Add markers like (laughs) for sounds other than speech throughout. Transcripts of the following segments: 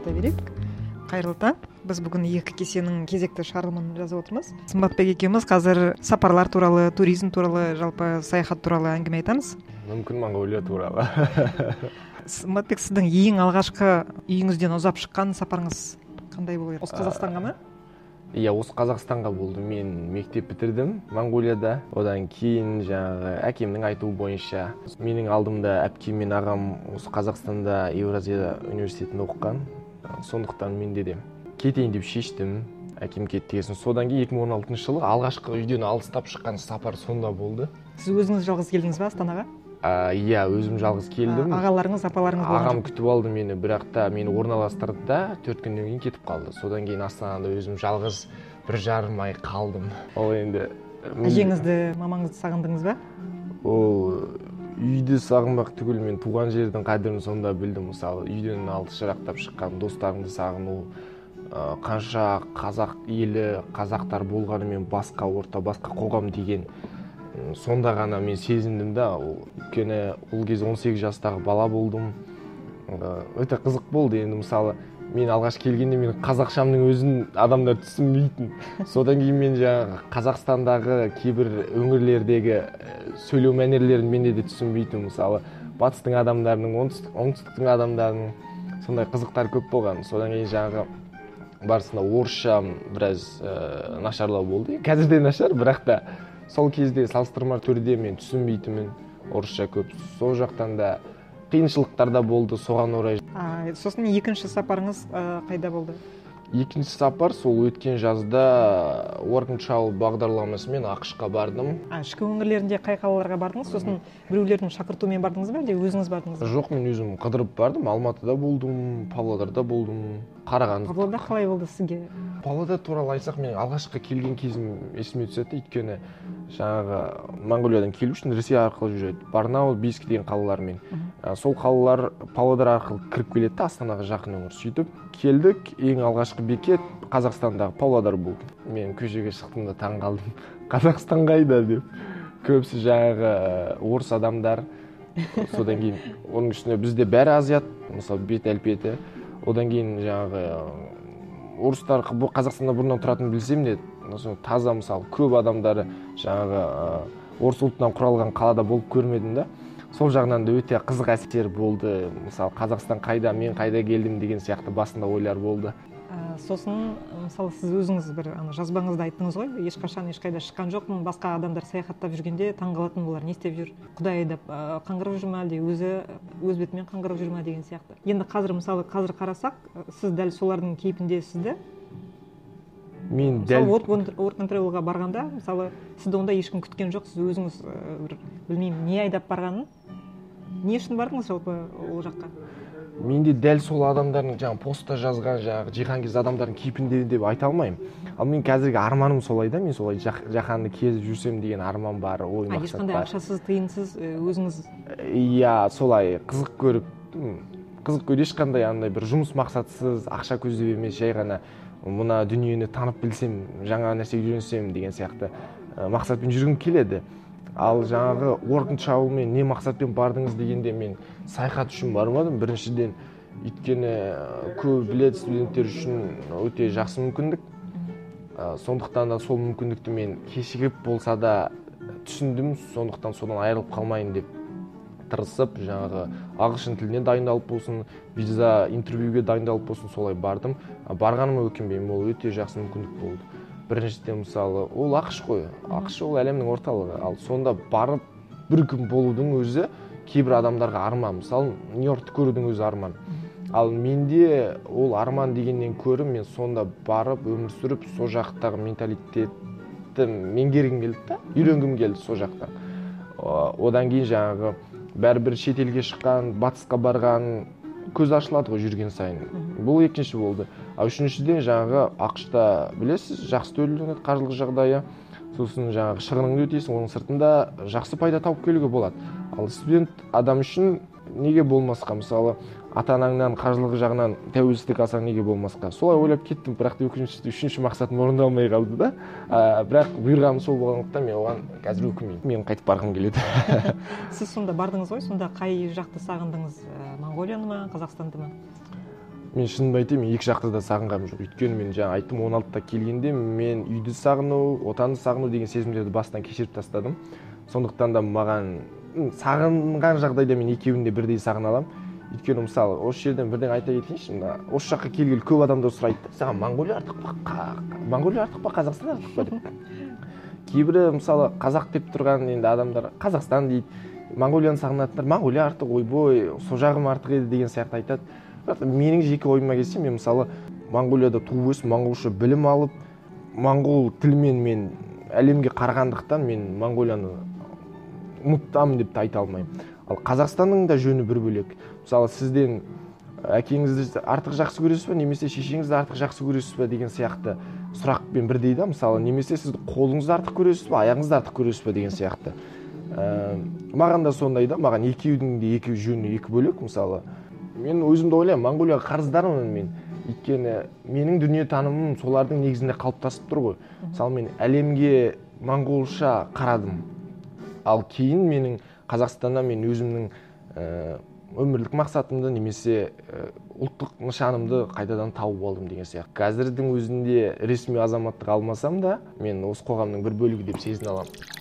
бастай берейік қайырлы таң. Біз бүгін екі кесенің кезекті шығарылымын жазып отырмыз. Сымбатбек екеуміз қазір сапарлар туралы туризм туралы жалпы саяхат туралы әңгіме айтамыз. Мүмкін монғолия туралы. (laughs) Сымбатбек сіздің ең алғашқы үйіңізден ұзап шыққан сапарыңыз қандай болды осы қазақстанға ма? иә осы қазақстанға болды. Мен мектеп бітірдім монғолияда одан кейін жаңағы әкемнің айтуы бойынша менің алдымда әпкем мен ағам осы қазақстанда евразия университетінде оқыған. Сондықтан менде де кетейін деп шештім. Әкем кетті деген соң содан кейін екі мың он алтыншы жылы алғашқы үйден алыстап шыққан сапар сонда болды. Сіз өзіңіз жалғыз келдіңіз ба астанаға? Иә өзім жалғыз келдім. ағаларыңыз апаларыңыз ағам күтіп алды мені бірақ та мені орналастырды да төрт күннен кейін кетіп қалды. Содан кейін астанада өзім жалғыз бір жарым ай қалдым. Ол енді әжеңізді мамаңызды сағындыңыз ба? ол үйді сағынбақ түгіл мен туған жердің қадірін сонда білдім. Мысалы үйден алыс жырақтап шыққан достарыңды сағыну қанша қазақ елі қазақтар болғанымен басқа орта басқа қоғам деген сонда ғана мен сезіндім да. Өйткені ол кезде 18 жастағы бала болдым. Өте қызық болды. Енді мысалы мен алғаш келгенде мен қазақшамның өзін адамдар түсінбейтін. Содан кейін мен жаңағы қазақстандағы кейбір өңірлердегі сөйлеу мәнерлерін менде де түсінбейтін. Мысалы батыстың адамдарының оңтүстік оңтүстіктің адамдарының сондай қызықтар көп болған. Содан кейін жаңағы барысында орысшам біраз ә, нашарлау болды. Қазір де нашар бірақ та сол кезде салыстырмалы түрде мен түсінбейтінмін орысша көп. Сол жақтан да қиыншылықтар да болды соған орай. А, сосын екінші сапарыңыз ә, қайда болды? Екінші сапар сол өткен жазда work and travel бағдарламасымен ақш қа бардым. А ішкі өңірлерінде қай қалаларға бардыңыз? Сосын біреулердің шақыртуымен бардыңыз ба әлде өзіңіз бардыңыз ба? Жоқ мен өзім қыдырып бардым. Алматыда болдым павлодарда болдым қарағанды. Павлодар қалай болды сізге? Павлодар туралы айтсақ мен алғашқы келген кезім есіме түседі. Өйткені жаңағы монғолиядан келу үшін ресей арқылы жүреді. Барнаул бийск деген қалалармен. Ә, сол қалалар павлодар арқылы кіріп келеді да астанаға жақын өңір сөйтіп келдік. Ең алғашқы бекет қазақстандағы павлодар болды. Мен көшеге шықтым да таң қалдым. (laughs) Қазақстан қайда деп. Көбісі жаңағы орыс адамдар. Содан кейін оның үстіне бізде бәрі азиат. Мысалы бет әлпеті. Одан кейін жаңағы орыстар қазақстанда бұрыннан тұратынын білсем де таза мысалы көп адамдары жаңағы орыс ұлтынан құралған қалада болып көрмедім да. Сол жағынан да өте қызық әсер болды. Мысалы қазақстан қайда мен қайда келдім деген сияқты басында ойлар болды. Ә, сосын мысалы сіз өзіңіз бір ана жазбаңызда айттыңыз ғой. Ешқашан ешқайда шыққан жоқпын. Басқа адамдар саяхаттап жүргенде таңғалатын бұлар не істеп жүр? Құдай айдап ә, қаңғырып жүр ма әлде? Өзі өз бетімен қаңғырып жүр ма деген сияқты. Енді қазір мысалы қазір қарасақ сіз дәл солардың кейпіндесіз да мен дәл work and travelға барғанда мысалы сізді онда ешкім күткен жоқ сіз өзіңіз бір білмеймін не айдап барғанын не үшін бардыңыз жалпы ол жаққа? Менде дәл сол адамдардың жаңағы постта жазған жаңағы жиһанкез адамдардың кейпінде деп айта алмаймын. Ал мен қазіргі арманым солай да мен солай жаһанды кезіп жүрсем деген арман бар ой мақсат бар. ешқандай ақшасыз тиынсыз өзіңіз? Иә солай қызық көріп қызық көріп ешқандай андай бір жұмыс мақсатсыз ақша көздеп емес жай ғана мына дүниені танып білсем жаңа нәрсе үйренсем деген сияқты мақсатпен жүргім келеді. Ал жаңағы work and мен не мақсатпен бардыңыз дегенде мен саяхат үшін бармадым. Біріншіден өйткені көп біледі студенттер үшін өте жақсы мүмкіндік. Сондықтан да сол мүмкіндікті мен кешігіп болса да түсіндім. Сондықтан содан айырылып қалмайын деп. Тырысып жаңағы ағылшын тіліне дайындалып болсын виза интервьюге дайындалып болсын солай бардым. Барғаныма өкінбеймін ол өте жақсы мүмкіндік болды. Біріншіден мысалы ол ақш қой. Ақш ол әлемнің орталығы. Ал сонда барып бір күн болудың өзі кейбір адамдарға арман. Мысалы нью йоркті көрудің өзі арман. Ал менде ол арман дегеннен көрі мен сонда барып өмір сүріп сол жақтағы менталитетті меңгергім келді да үйренгім келді сол жақтан. Одан кейін жаңағы бәрібір шетелге шыққан батысқа барған көз ашылады ғой жүрген сайын. Бұл екінші болды. Ал үшіншіден жаңағы ақшта білесіз жақсы төленеді қаржылық жағдайы. Сосын жаңағы шығыныңды өтейсің оның сыртында жақсы пайда тауып келуге болады. Ал студент адам үшін неге болмасқа? Мысалы ата анаңнан қаржылық жағынан тәуелсіздік алсаң неге болмасқа? Солай ойлап кеттім бірақ та өкінішті үшінші мақсатым орындалмай қалды да. Ә, бірақ бұйырғаным сол болғандықтан мен оған қазір өкінбеймін. Мен қайтып барғым келеді. (laughs) Сіз сонда бардыңыз ғой? Сонда қай жақты сағындыңыз? Ә, моңғолияны ма қазақстанды ма? Мен шынымды айтайын мен екі жақты да сағынғаным жоқ. Өйткені мен жаңа айттым он алтыда келгенде мен үйді сағыну отанды сағыну деген сезімдерді бастан кешіріп тастадым. Сондықтан да маған сағынған жағдайда мен екеуін де бірдей сағына аламын. Өйткені мысалы осы жерден бірдеңе айта кетейінші мына осы жаққа келгелі көп адамдар сұрайды саған моңғолия артық па? Моңғолия артық па? Қазақстан артық па? деп. Кейбірі мысалы қазақ деп тұрған енді адамдар қазақстан дейді моңғолияны сағынатындар моңғолия артық ойбой сол жағым артық еді деген сияқты айтады. Бірақ менің жеке ойыма келсе мен мысалы моңғолияда туып өсіп моңғолша білім алып моңғол тілімен мен әлемге қарағандықтан мен моңғолияны ұмытамын деп те айта алмаймын. Ал қазақстанның да жөні бір бөлек. Мысалы сізден әкеңізді артық жақсы көресіз ба немесе шешеңізді артық жақсы көресіз ба деген сияқты сұрақпен бірдей да мысалы немесе сіз қолыңызды артық көресіз ба аяғыңызды артық көресіз ба деген сияқты. Ә, маған да сондай да маған екеудің де екі жөні екі бөлек мысалы. Мен өзімді ойлаймын моңғолияға қарыздармын мен. Өйткені менің дүниетанымым солардың негізінде қалыптасып тұр ғой. Мысалы мен әлемге моңғолша қарадым. Ал кейін менің қазақстанда мен өзімнің ә, өмірлік мақсатымды немесе ұлттық нышанымды қайтадан тауып алдым деген сияқты. Қазірдің өзінде ресми азаматтық алмасам да мен осы қоғамның бір бөлігі деп сезіне аламын.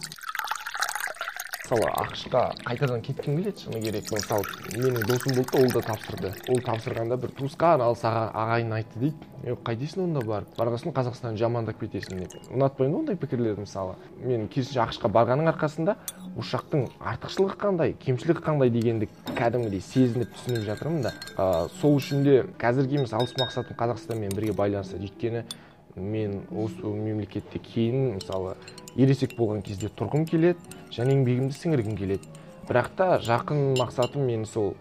Мысалы ақш қа қайтадан кеткім келеді шыны керек. Мысалы менің досым болды ол да тапсырды. Ол тапсырғанда бір туысқан алыс ағайын айтты дейді. Е қайтесің онда барып. Барған соң қазақстанды жамандап кетесің деп. Ұнатпаймын да ондай пікірлерді мысалы. Мен керісінше ақш қа барғанның арқасында осы жақтың артықшылығы қандай кемшілігі қандай дегенді кәдімгідей сезініп түсініп жатырмын да. Ә, сол үшін де қазіргі емес алыс мақсатым қазақстанмен бірге байланысты өйткені мен осы мемлекетте кейін мысалы ересек болған кезде тұрғым келеді және еңбегімді сіңіргім келеді. Бірақ та жақын мақсатым мен сол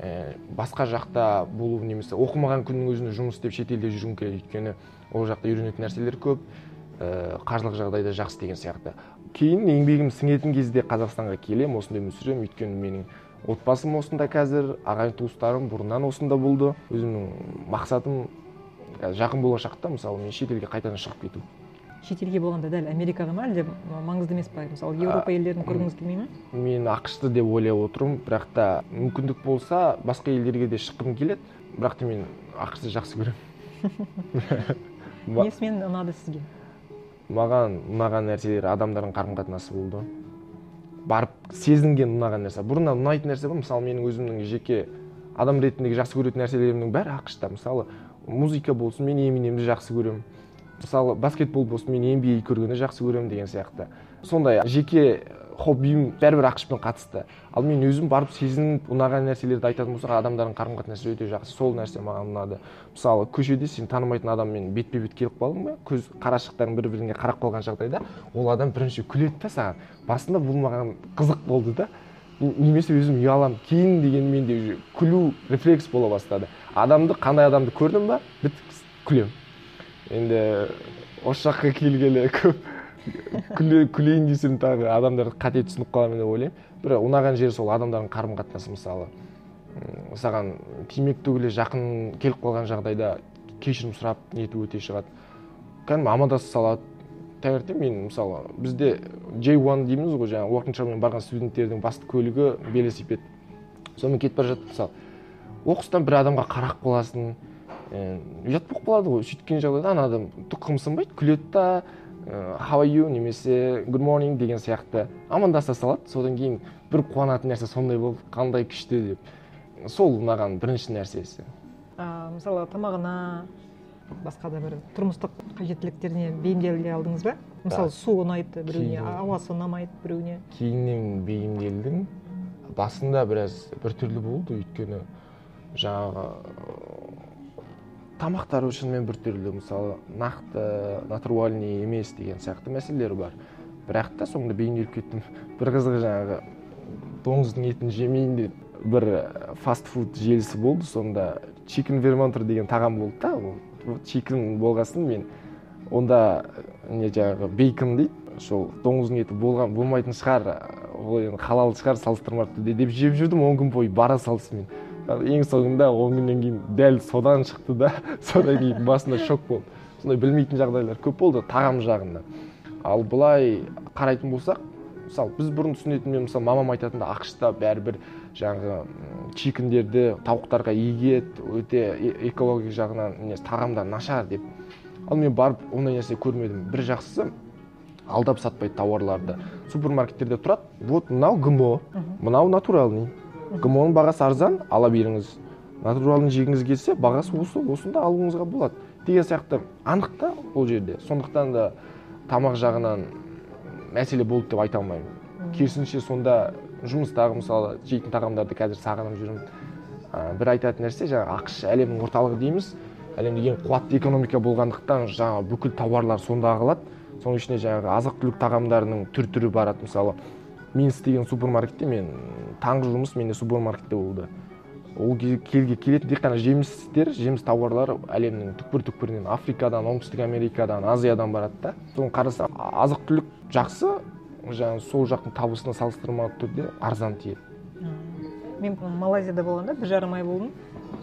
ә, басқа жақта болу немесе оқымаған күннің өзінде жұмыс істеп шетелде жүргім келеді. Өйткені ол жақта үйренетін нәрселер көп ә, қаржылық жағдай да жақсы деген сияқты. Кейін еңбегім сіңетін кезде қазақстанға келемін осында өмір сүремін. Өйткені менің отбасым осында қазір ағайын туыстарым бұрыннан осында болды. Өзімнің мақсатым жақын болашақта мысалы мен шетелге қайтадан шығып кету шетелге болғанда дәл америкаға ма әлде маңызды емес па? Мысалы еуропа елдерін көргіңіз келмей ма? мен ақшты деп ойлап отырмын бірақ та мүмкіндік болса басқа елдерге де шыққым келеді. Бірақ та мен ақшты жақсы көремін. (laughs) Несімен ұнады сізге? Маған ұнаған нәрселер адамдардың қарым қатынасы болды. Барып сезінген ұнаған нәрсе. Бұрыннан ұнайтын нәрсе бар мысалы менің өзімнің жеке адам ретіндегі жақсы көретін нәрселерімнің бәрі ақшта. Мысалы музыка болсын мен эминемді жақсы көремін. Мысалы баскетбол болсын мен nba көргенді жақсы көремін деген сияқты. Сондай жеке хоббиім бәрібір ақшпен қатысты. Ал мен өзім барып сезініп ұнаған нәрселерді айтатын болсақ адамдардың қарым қатынасы өте жақсы. Сол нәрсе маған ұнады. Мысалы көшеде сен танымайтын адаммен бетпе бет келіп қалдың ба көз қарашықтарың бір біріне қарап қалған жағдайда ол адам бірінші күледі да саған. Басында бұл маған қызық болды да. Немесе өзім ұяламын кейін деген менде уже күлу рефлекс бола бастады. Адамды қандай адамды көрдім ба? Бітті күлемін. Енді осы жаққа келгелі көп күлейін десем тағы адамдар қате түсініп қаламын деп ойлаймын. Бірақ ұнаған жері сол адамдардың қарым қатынасы мысалы. Саған тимек түгілі жақын келіп қалған жағдайда кешірім сұрап нету өте шығады. Кәдімгі амандаса салады. Таңертең мен мысалы бізде j one дейміз ғой жаңағы уоркинг барған студенттердің басты көлігі велосипед. Сонымен кетіп бара жатып мысалы оқыстан бір адамға қарап қаласың ұят болып қалады ғой сөйткен жағдайда ана адам түк қымсынбайды күледі да how are you немесе good morning деген сияқты амандаса салады. Содан кейін бір қуанатын нәрсе сондай болды қандай күшті деп. Сол маған бірінші нәрсесі. А, мысалы тамағына басқа да бір тұрмыстық қажеттіліктеріне бейімделе алдыңыз ба? Мысалы су ұнайды біреуіне ауасы ұнамайды біреуіне. Кейіннен бейімделдім басында біраз біртүрлі болды. Өйткені жаңағы тамақтары шынымен біртүрлі мысалы нақты натуральный емес деген сияқты мәселелер бар. Бірақ та соңында бейімделіп кеттім. (laughs) Бір қызығы жаңағы доңыздың етін жемейін деп бір фастфуд желісі болды. Сонда чикен вермонтер деген тағам болды да ол. Чикен болғасын мен онда не жаңағы бейкон дейді сол доңыздың еті болған болмайтын шығар ол енді халал шығар салыстырмалы деп жеп жүрдім он күн бойы бара салысымен ең соңында он күннен кейін дәл содан шықты да содан кейін басында шок болды сондай білмейтін жағдайлар көп болды тағам жағында ал былай қарайтын болсақ мысалы біз бұрын түсінетін мен мысалы мамам айтатын да ақш та бәрібір жаңағы чикендерді тауықтарға егеді өте э- экология жағынан несі тағамдар нашар деп. Ал мен барып ондай нәрсе көрмедім. Бір жақсысы алдап сатпайды тауарларды. Супермаркеттерде тұрады. Вот мынау гмо. Мынау натуральный. Гмо ның бағасы арзан ала беріңіз. Натуралын жегіңіз келсе бағасы осы осында алуыңызға болады. Деген сияқты. Анық та ол жерде. Сондықтан да тамақ жағынан мәселе болды деп айта алмаймын. Керісінше сонда жұмыстағы мысалы жейтін тағамдарды қазір сағынып жүрмін. Ә, бір айтатын нәрсе жаңағы ақш әлемнің орталығы дейміз. Әлемде ең қуатты экономика болғандықтан жаңағы бүкіл тауарлар сонда ағылады. Соның ішіне жаңағы азық түлік тағамдарының түр түрі барады. Мысалы мен істеген супермаркетте мен таңғы жұмыс менде супермаркетте болды. Ол келге келетін тек қана жемістер жеміс тауарлары әлемнің түкпір түкпірінен африкадан оңтүстік америкадан азиядан барады да. Соны қарасам азық түлік жақсы жаңағы сол жақтың табысына салыстырмалы түрде арзан тиеді. Мен малайзияда болғанда бір жарым ай болдым.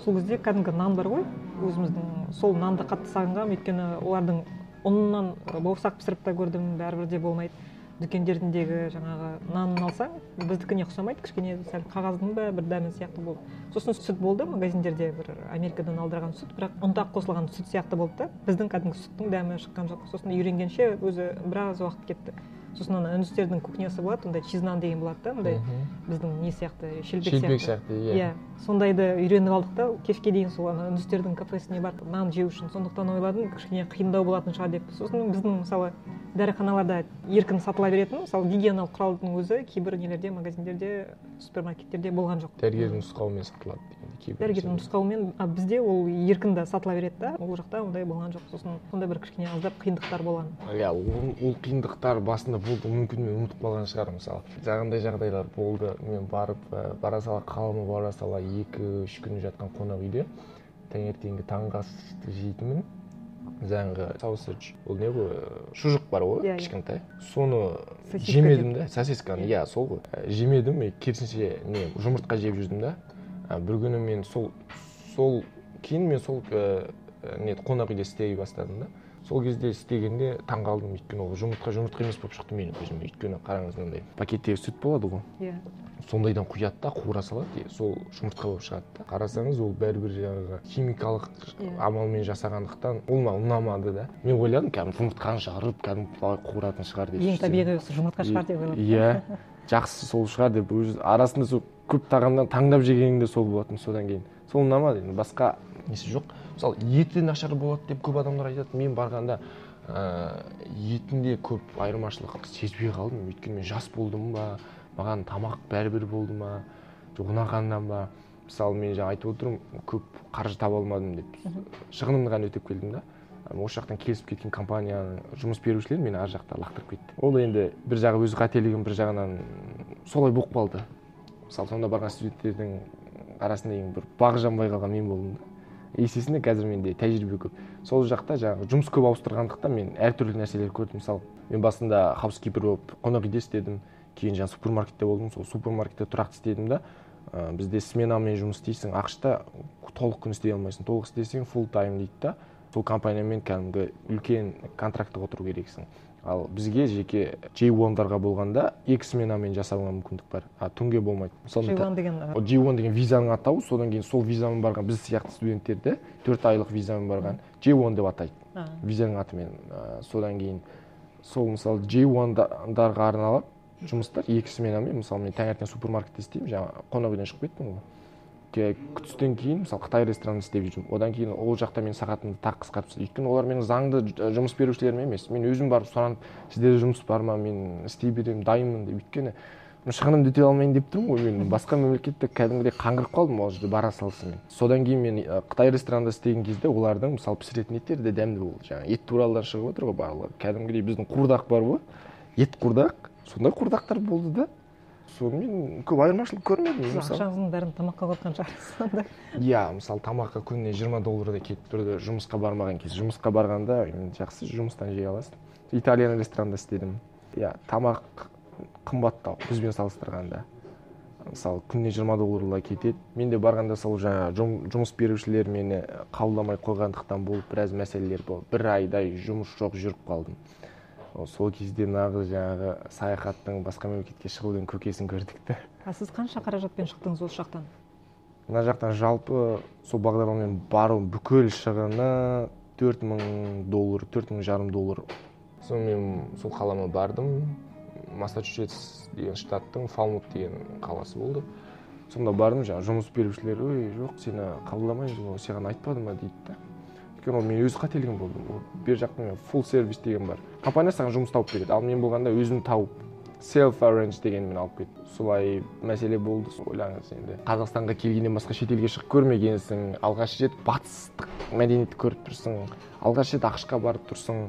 Сол кезде кәдімгі нан бар ғой. Өзіміздің сол нанды қатты сағынғанмын. Өйткені олардың ұнынан бауырсақ пісіріп та көрдім бәрібір де болмайды. Дүкендеріндегі жаңағы нанын алсаң біздікіне ұқсамайды. Кішкене сәл қағаздың ба бір дәмі сияқты болды. Сосын сүт болды магазиндерде бір америкадан алдырған сүт бірақ ұнтақ қосылған сүт сияқты болды да. Біздің кәдімгі сүттің дәмі шыққан жоқ. Сосын үйренгенше өзі біраз уақыт кетті. Сосын ана үндістердің кухнясы болады ондай чизнан деген болады да андай біздің не сияқты шелпек сияқты. шелпек сияқты иә. Иә. Сондайды үйреніп алдық та. Кешке дейін сол ана үндістердің кафесіне барып нан жеу үшін. Сондықтан ойладым кішкене қиындау болатын шығар деп сосын біздің мысалы дәріханаларда еркін сатыла беретін мысалы гигиеналық құралдың өзі кейбір нелерде магазиндерде супермаркеттерде болған жоқ. Дәрігердің нұсқауымен сатылады дегенде кейбір дәрігердің нұсқауымен а бізде ол еркін да сатыла береді да. Ол жақта ондай болған жоқ. Сосын сондай бір кішкене аздап қиындықтар болған. Иә ол, қиындықтар басында болды мүмкін мен ұмытып қалған шығармын мысалы. Жаңағындай жағдайлар болды. Мен барып бара сала қаланы бара сала екі үш күн жатқан қонақ үйде таңертеңгі таңғы асты жейтінмін жаңағы саусаж ол не ғой шұжық бар ғой иә, иә. кішкентай. Соны жемедім да сосисканы иә. сол ғой. Ә, жемедім керісінше не жұмыртқа жеп жүрдім да. Бір күні мен сол сол кейін мен сол ә, не қонақ үйде істей бастадым да. Сол кезде істегенде таң қалдым. өйткені ол жұмыртқа жұмыртқа емес болып шықты менің көзіме өйткені қараңыз мынандай пакеттегі сүт болады ғой. Иә. Сондайдан құяды да қуыра салады. Сол жұмыртқа болып шығады да. Қарасаңыз ол бәрібір жаңағы химикалық иә. амалмен жасағандықтан ол маған ұнамады да. Мен ойладым кәдімгі жұмыртқаны шығарып кәдімгі былай қуыратын шығар деп. Ең табиғи осы жұмыртқа шығар деп ойладым. Иә жақсы сол шығар деп өз арасында сол көп тағамнан таңдап жегенім де сол болатын содан кейін. Сол ұнамады енді басқа несі жоқ. Мысалы еті нашар болады деп көп адамдар айтады. Мен барғанда ыыы етінде көп айырмашылық сезбей қалдым. Өйткені мен жас болдым ба маған тамақ бәрібір болды ма жоқ ұнағаннан ба. Мысалы мен жаңа айтып отырмын көп қаржы таба алмадым деп. Шығынымды ғана өтеп келдім да. Осы жақтан келісіп кеткен компанияның жұмыс берушілер мені ар жақта лақтырып кетті. Ол енді бір жағы өз қателігім бір жағынан солай болып қалды. Мысалы сонда барған студенттердің арасында ең бір бағы жанбай қалған мен болдым да. Есесіне қазір менде тәжірибе көп. Сол жақта жаңағы жұмыс көп ауыстырғандықтан мен әртүрлі нәрселер көрдім мысалы. Мен басында хаускипер болып қонақ үйде істедім кейін жаңағы супермаркетте болдым сол супермаркетте тұрақты істедім да. Ә, бізде сменамен жұмыс істейсің ақш та толық күн істей алмайсың толық істесең фулл тайм дейді да. Сол компаниямен кәдімгі үлкен контрактіге отыру керексің. Ал бізге жеке джей ондарға болғанда екі сменамен жасауға мүмкіндік бар. А түнге болмайды. Мысалы деген джей он деген визаның атауы содан кейін сол визамен барған біз сияқты студенттерді төрт айлық визамен барған джей он деп атайды. Визаның атымен содан кейін сол мысалы джей ондарға арналып жұмыстар екі сменамен мысалы мен таңертең супермаркетте істеймін жаңағы қонақ үйден шығып кеттім ғой. Түстен кейін мысалы қытай ресторанында істеп жүрмін одан кейін ол жақта мен сағатымды тағы қысқартып тастады өйткені олар менің заңды жұмыс берушілерім емес. Мен өзім барып сұранып сізде жұмыс бар ма? Мен істей беремін дайынмын деп. Өйткені шығынымды өтей алмайын деп тұрмын ғой мен. (laughs) Басқа мемлекетте кәдімгідей қаңғырып қалдым ол жерде бара салысымен содан кейін мен қытай ресторанында істеген кезде олардың мысалы пісіретін еттері де дәмді болды. Жаңағы ет туралыдан шығып отыр ғой барлығы. Кәдімгідей біздің қуырдақ бар ғой. Ет қуырдақ сондай қуырдақтар болды да. Сонымен көп айырмашылық көрмедім ақшаңыздың бәрін тамаққа құртқан шығарсыз сонда иә мысалы тамаққа күніне жиырма доллардай кетіп тұрды жұмысқа бармаған кезде. Жұмысқа барғанда жақсы жұмыстан жей аласың. Итальян ресторанында істедім. Иә тамақ қымбаттау бізбен салыстырғанда. Мысалы күніне жиырма долларлай кетеді. Мен де барғанда сол жаңа жұмыс берушілер мені қабылдамай қойғандықтан болып біраз мәселелер болды. Бір айдай жұмыс жоқ жүріп қалдым. Сол кезде нағыз жаңағы саяхаттың басқа мемлекетке шығудың көкесін көрдік та. А сіз қанша қаражатпен шықтыңыз осы жақтан мына жақтан жалпы сол бағдарламамен бару бүкіл шығыны төрт мың доллар төрт мың жарым доллар. Соны мен сол қалама бардым. Массачусетс деген штаттың фалмут деген қаласы болды. Сонда бардым жаңағы жұмыс берушілер ой жоқ сені қабылдамаймыз ғой саған айтпады ма? дейді да. Өйткені ол менің өз қателігім болды. Ол бер жақта фулл сервис деген бар. Компания саған жұмыс тауып береді. Ал мен болғанда өзім тауып селф арранж дегенмен алып кетті солай мәселе болды ойлаңыз енді. Қазақстанға келгеннен басқа шетелге шығып көрмегенсің алғаш рет батыстық мәдениетті көріп тұрсың алғаш рет ақш қа барып тұрсың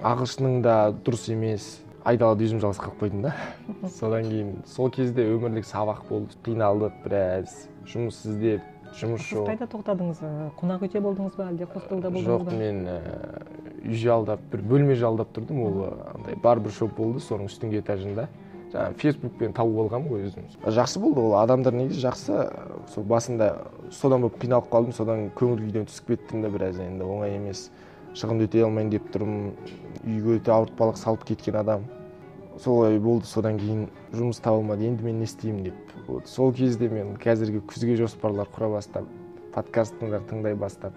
ағылшының да дұрыс емес. Айдалада өзім жалғыз қалып қойдым да. (laughs) Содан кейін сол кезде өмірлік сабақ болды қиналдық біраз жұмыс іздеп жұмыс сіз жоқ. қайда тоқтадыңыз? Ы, қонақ үйде болдыңыз ба әлде хостелда болдыңыз жоқ ба? мен ііі үй жалдап бір бөлме жалдап тұрдым. Ол ы, андай барбершоп болды соның үстіңгі этажында. Жаңағы фейсбукпен тауып алғанмын ғой өзім жақсы болды. Ол адамдар негізі жақсы. Сол басында содан болып қиналып қалдым. Содан көңіл күйден түсіп кеттім да біраз. Енді оңай емес. Шығынды өтей алмайын деп тұрмын. Үйге өте ауыртпалық салып кеткен адам. Солай болды содан кейін жұмыс таба алмады енді мен не істеймін деп вот сол кезде мен қазіргі күзге жоспарлар құра бастап подкасттыңдар тыңдай бастап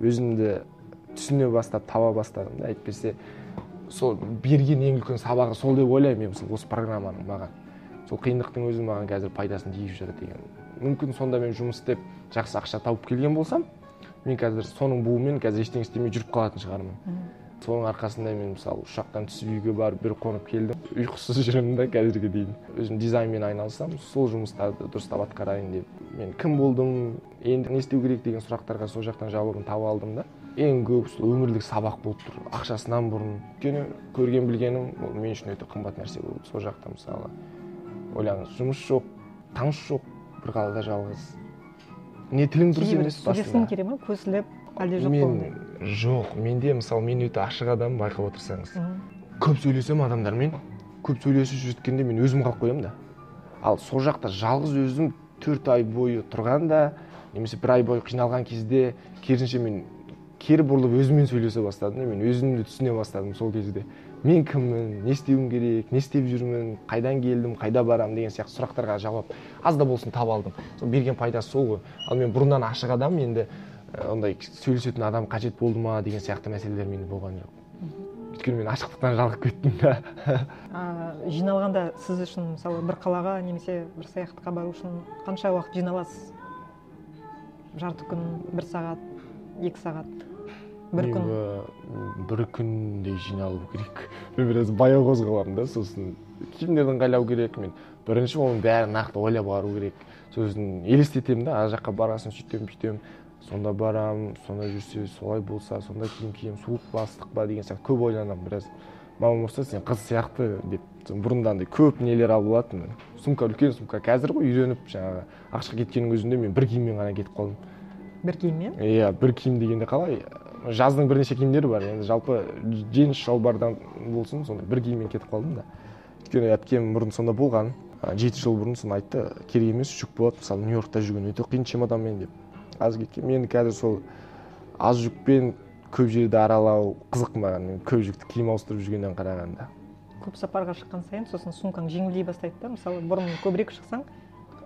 өзімді түсіне бастап таба бастадым да. Әйтпесе сол берген ең үлкен сабағы сол деп ойлаймын мен осы программаның маған. Сол қиындықтың өзі маған қазір пайдасын тигізіп жатыр деген. Мүмкін сонда мен жұмыс істеп жақсы ақша тауып келген болсам мен қазір соның буымен қазір ештеңе істемей жүріп қалатын шығармын. Соның арқасында мен мысалы ұшақтан түсіп үйге барып бір қонып келдім. Ұйқысыз жүремін да қазірге дейін. Өзім дизайнмен айналысамын сол жұмыстарды дұрыстап атқарайын деп. Мен кім болдым енді не істеу керек деген сұрақтарға сол жақтан жауабын таба алдым да. Ең көп сол өмірлік сабақ болып тұр ақшасынан бұрын. Өйткені көрген білгенім ол мен үшін өте қымбат нәрсе болды сол жақта мысалы. Ойлаңыз жұмыс жоқ таныс жоқ бір қалада жалғыз. Не тілің дұрыс емес сөйлескің келе ма көсіліп әлде жоқ мен жоқ менде мысалы мен өте ашық адаммын байқап отырсаңыз. Көп сөйлесемін адамдармен көп сөйлесіп жеткенде мен өзім қалып қоямын да. Ал сол жақта жалғыз өзім төрт ай бойы тұрғанда немесе бір ай бойы қиналған кезде керісінше мен кері бұрылып өзіммен сөйлесе бастадым да мен өзімді түсіне бастадым сол кезде. Мен кіммін не істеуім керек не істеп жүрмін қайдан келдім қайда барамын деген сияқты сұрақтарға жауап аз да болсын таба алдым. Сол берген пайдасы сол ғой. Ал мен бұрыннан ашық адам енді ондай сөйлесетін адам қажет болды ма деген сияқты мәселелер менде болған жоқ. Өйткені мен ашықтықтан жалығып кеттім да. (laughs) Жиналғанда сіз үшін мысалы бір қалаға немесе бір саяхатқа бару үшін қанша уақыт жиналасыз? Жарты күн бір сағат екі сағат бір күн? бір күндей жиналу керек. Мен біраз баяу қозғаламын да сосын. Киімдерді ыңғайлау керек мен бірінші оның бәрін нақты ойлап бару керек. Сосын елестетемін да ана жаққа барған соң сөйтемін бүйтемін. Сонда барамын сонда жүрсе солай болса сонда киім киемін суық па ыстық па деген сияқты көп ойланамын біраз. Мамам ұрса сен қыз сияқты деп бұрында андай көп нелер алып алатынмын. Сумка үлкен сумка. Қазір ғой үйреніп жаңағы ақшқа кеткеннің өзінде мен бір киіммен ғана кетіп қалдым. Бір киіммен? Иә бір киім дегенде қалай? Жаздың бірнеше киімдері бар. Енді жалпы джинс шалбардан болсын сондай бір киіммен кетіп қалдым да. Өйткені әпкем бұрын сонда болған. Жеті жыл бұрын соны айтты. Керек емес жүк болады мысалы нью йоркта жүрген өте қиын чемоданмен деп. Аз кеткен мен қазір сол аз жүкпен көп жерді аралау қызық маған. Мен көп жүкті киім ауыстырып жүргеннен қарағанда. Көп сапарға шыққан сайын сосын сумкаң жеңілдей бастайды да. Мысалы бұрын көбірек шықсаң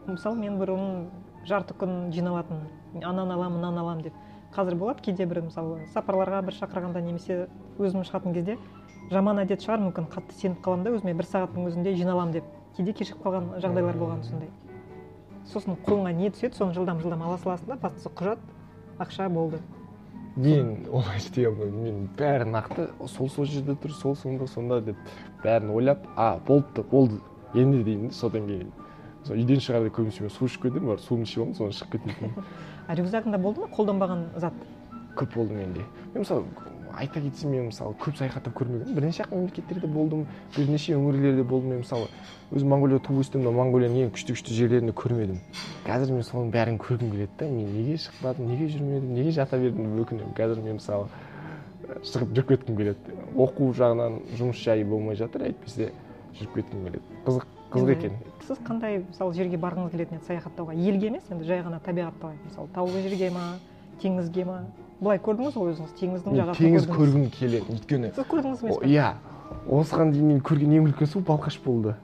мысалы мен бұрын жарты күн жиналатынмын ананы аламын мынаны аламын деп. Қазір болады кейде бір мысалы сапарларға бір шақырғанда немесе өзім шығатын кезде жаман әдет шығар мүмкін қатты сеніп қаламын да өзіме бір сағаттың өзінде жиналамын деп. Кейде кешігіп қалған жағдайлар болған сондай. Сосын қолыңа не түседі соны жылдам жылдам ала саласың да бастысы құжат ақша болды. Мен олай істей алмаймын. Мен бәрі нақты сол сол жерде тұр сол сонда сонда деп бәрін ойлап а болыпты болды енді деймін да содан кейін. Сол үйден шығарда көбінесе мен су ішіп кетемін барып суымды ішіп аламын соны шығып кететінмін (laughs) а рюкзагыңда болды ма қолданбаған зат? Көп болды менде. Мен мысалы айта кетсем мен мысалы көп саяхаттап көрмегенмін бірнеше ақ мемлекеттерде болдым бірнеше өңірлерде болдым мен мысалы. Өзім монғолияда туып өстім но монғолияның ең күшті күшті жерлерін көрмедім. Қазір мен соның бәрін көргім келеді да мен неге шықпадым неге жүрмедім неге жата бердім деп өкінемін. Қазір мен мысалы шығып жүріп кеткім келеді. Оқу жағынан жұмыс жайы болмай жатыр әйтпесе жүріп кеткім келеді. Қызық қызық екен. Сіз қандай мысалы жерге барғыңыз келетін еді саяхаттауға елге емес енді жай ғана табиғатты мысалы таулы жерге ма? Теңізге ма? Былай көрдіңіз ғой өзіңіз? Теңіздің жағасын теңіз көргім келеді өйткені. Сіз көрдіңіз емес пе иә. Осыған дейін мен көрген ең үлкен су балқаш болды.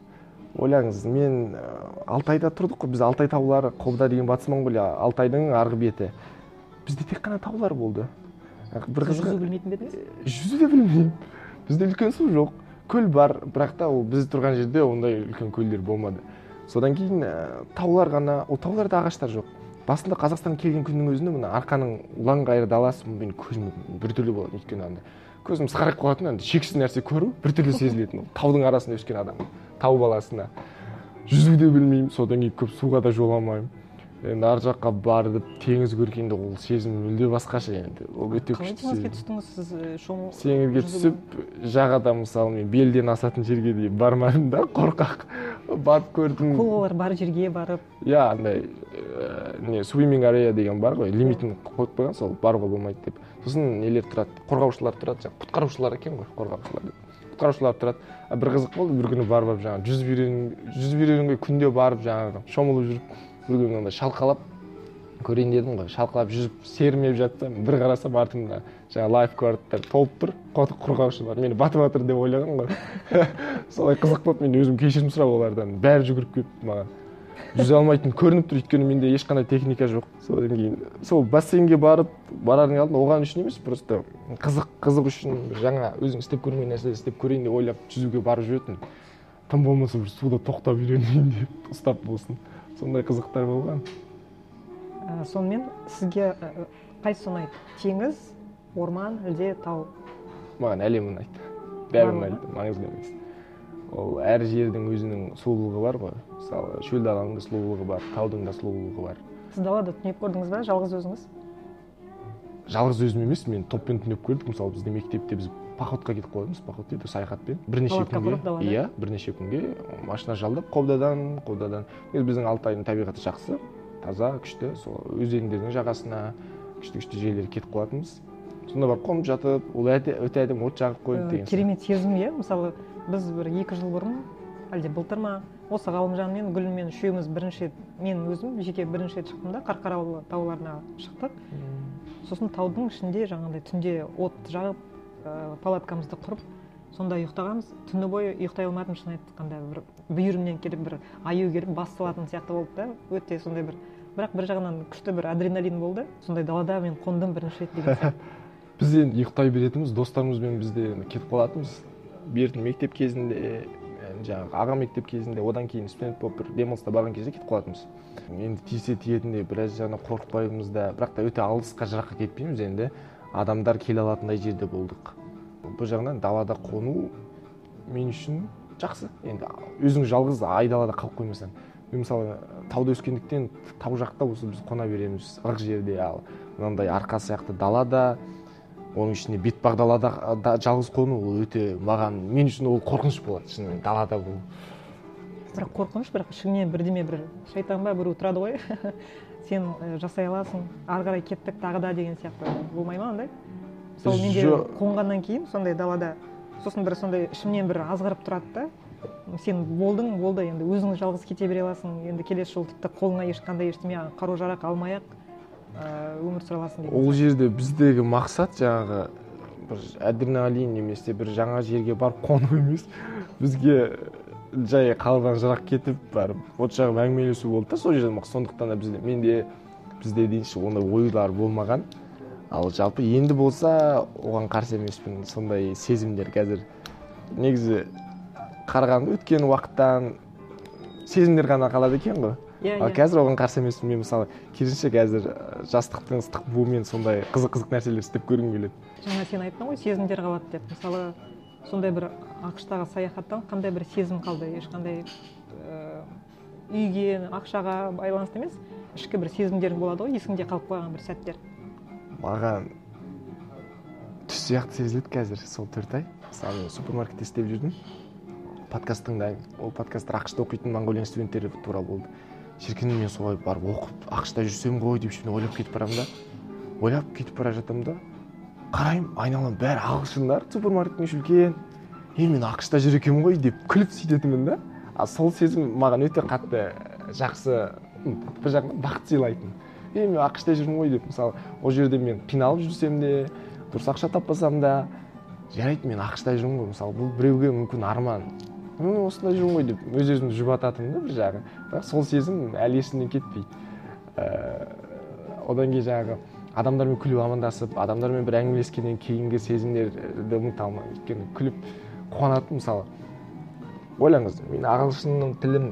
Ойлаңыз мен ә, алтайда тұрдық қой. Біз алтай таулары қобда деген батыс монғолия алтайдың арғы беті. Бізде тек қана таулар болды. Бір қызығы жүзу білмейтін бе едіңіз? Жүзу де білмеймін. Бізде үлкен су жоқ. Көл бар бірақ та ол біз тұрған жерде ондай үлкен көлдер болмады. Содан кейін ә, таулар ғана ол тауларда ағаштар жоқ. Басында қазақстанға келген күннің өзінде мына арқаның ұлан даласы менің көзім біртүрлі болады өйткені анда көзім сығырайып қалатын анда шексіз нәрсе көру біртүрлі сезілетін таудың арасында өскен адам тау баласына. Жүзу де білмеймін содан кейін көп суға да жоламаймын. Енді ар жаққа барып теңіз көргенде ол сезім мүлде басқаша енді. Ол өте күшті теңізге түстіңіз сіз шомылу теңізге түсіп жағада мысалы мен белден асатын жерге дейін бармадым да қорқақ. Барып көрдім. Акулалар бар жерге барып. Иә андай не свиминг арея деген бар ғой лимитін қойып қойған сол баруға болмайды деп. Сосын нелер тұрады? Қорғаушылар тұрады жаңағы құтқарушылар екен ғой қорғаушылар деп. Құтқарушылар тұрады. Бір қызық болды бір күні барып алып жаңағы жүзіп үйрен жүзіп үйренгенге күнде барып жаңағы шомылып жүріп бір күні андай шалқалап көрейін дедім ғой. Шалқалап жүзіп сермеп жатсам бір қарасам артымда жаңағы лайфгардтар толып тұр. Қорғаушылар мені батып жатыр деп ойлаған ғой. (laughs) Солай қызық болып мен өзім кешірім сұрап олардан бәрі жүгіріп келіпті маған жүзе алмайтын көрініп тұр. Өйткені менде ешқандай техника жоқ. Содан кейін сол бассейнге барып барардың алдында оған үшін емес просто қызық қызық үшін жаңа өзің істеп көрмеген нәрсе істеп көрейін деп ойлап жүзуге барып жүретінмін тым болмаса бір суда тоқтап үйренейін деп ұстап болсын. Сондай қызықтар болған? Ә, сонымен сізге ә, қайсысы ұнайды теңіз орман әлде тау? Маған әлем ұнайды бәрі ұнайды маңызды емес. Ол әр жердің өзінің сұлулығы бар ғой. Мысалы шөл даланың да сұлулығы бар таудың да сұлулығы бар. Сіз далада түнеп көрдіңіз ба жалғыз өзіңіз? Жалғыз өзім емес мен топпен түнеп көрдік. Мысалы бізде мектепте біз походқа кетіп қалатынбыз поход дейді саяхатпен. Бірнеше күнге иә бірнеше күнге машина жалдап қобдадан қобдадан. Негізі біздің алтайдың табиғаты жақсы таза күшті сол өзендердің жағасына күшті күшті жерлерге кетіп қалатынбыз. Сонда барып қонып жатып ол өте әдемі от жағып қойып деген керемет сезім иә. Мысалы біз бір екі жыл бұрын әлде былтыр ма осы ғалымжанмен гүлмен үшеуміз бірінші мен өзім жеке бірінші рет шықтым да қарқаралы тауларына шықтық. Сосын таудың ішінде жаңағыдай түнде от жағып ә, палаткамызды құрып сонда ұйықтағанбыз. Түні бойы ұйықтай алмадым шын айтқанда бір бүйірімнен келіп бір аю келіп бас салатын сияқты болды да. Өте сондай бір бірақ бір жағынан күшті бір адреналин болды. Сондай далада мен қондым бірінші рет деген біз енді ұйықтай беретінбіз достарымызбен бізде кетіп қалатынбыз. Бертін мектеп кезінде жаңағы аға мектеп кезінде одан кейін студент болып бір демалыста барған кезде кетіп қалатынбыз. Енді тисе тиетіндей біраз жағынан қорықпаймыз да бірақ та өте алысқа жыраққа кетпейміз енді. Адамдар келе алатындай жерде болдық. Бір жағынан далада қону мен үшін жақсы. Енді өзің жалғыз айдалада қалып қоймасаң мен мысалы тауда өскендіктен тау жақта осы біз қона береміз ық жерде ал мынандай арқа сияқты далада оның ішінде бетпақ далада да, жалғыз қону ол өте маған мен үшін ол қорқыныш болады шынымен далада болу. Бірақ қорқыныш бірақ ішіңнен бірдеме бір шайтан ба біреу тұрады ғой. (laughs) сен жасай аласың ары қарай кеттік тағы да деген сияқты. Болмай ма андай мысалы менде қонғаннан кейін сондай далада сосын бір сондай ішімнен бір азғырып тұрады да. Сен болдың болды енді өзің жалғыз кете бере аласың. Енді келесі жолы тіпті қолыңа ешқандай ештеме қару жарақ алмай ақ өмір сүре аласың деген ол жерде біздегі мақсат жаңағы бір адреналин немесе бір жаңа жерге барып қону емес. Бізге жай қаладан жырақ кетіп барып от жағып әңгімелесу болды да сол жерде сондықтан да бізде менде бізде дейінші ондай ойлар болмаған ал жалпы енді болса оған қарсы емеспін сондай сезімдер қазір. Негізі қарағанда өткен уақыттан сезімдер ғана қалады екен ғой. Иә yeah, ал иә. қазір оған қарсы емеспін мен мысалы керісінше қазір жастықтың ыстық буымен сондай қызық қызық нәрселер істеп көргім келеді. Жаңа сен айттың ғой сезімдер қалады деп. Мысалы сондай бір ақш тағы саяхаттан қандай бір сезім қалды? Ешқандай ыыы үйге ақшаға байланысты емес ішкі бір сезімдерің болады ғой есіңде қалып қойған бір сәттер. Маған түс сияқты сезіледі қазір сол төрт ай. Мысалы супермаркетте істеп жүрдім. Подкаст тыңдаймын ол подкасттар ақш та оқитын монғолиян студенттері туралы болды. Шіркін мен солай барып оқып ақш та жүрсем ғой деп ойлап кетіп барамын да. Ойлап кетіп бара жатамын да. Қараймын айналам бәрі ағылшындар супермаркеттің іші үлкен е мен ақш та жүр екенмін ғой деп күліп сөйтетінмін да. А сол сезім маған өте қатты жақсы бір жағынан бақыт сыйлайтын. Е мен ақш та жүрмін ғой деп мысалы ол жерде мен қиналып жүрсем де дұрыс ақша таппасам да жарайды мен ақш та жүрмін ғой. Мысалы бұл біреуге мүмкін арман. Ну осында жүрмін ғой деп өз өзімді жұбататынмын да бір жағы. Бірақ сол сезім әлі есімнен кетпейді. Ііі одан кейін жаңағы адамдармен күліп амандасып адамдармен бір әңгімелескеннен кейінгі сезімдерді ұмыта алмаймын өйткені күліп қуанатынмын мысалы. Ойлаңыз мен ағылшынның тілім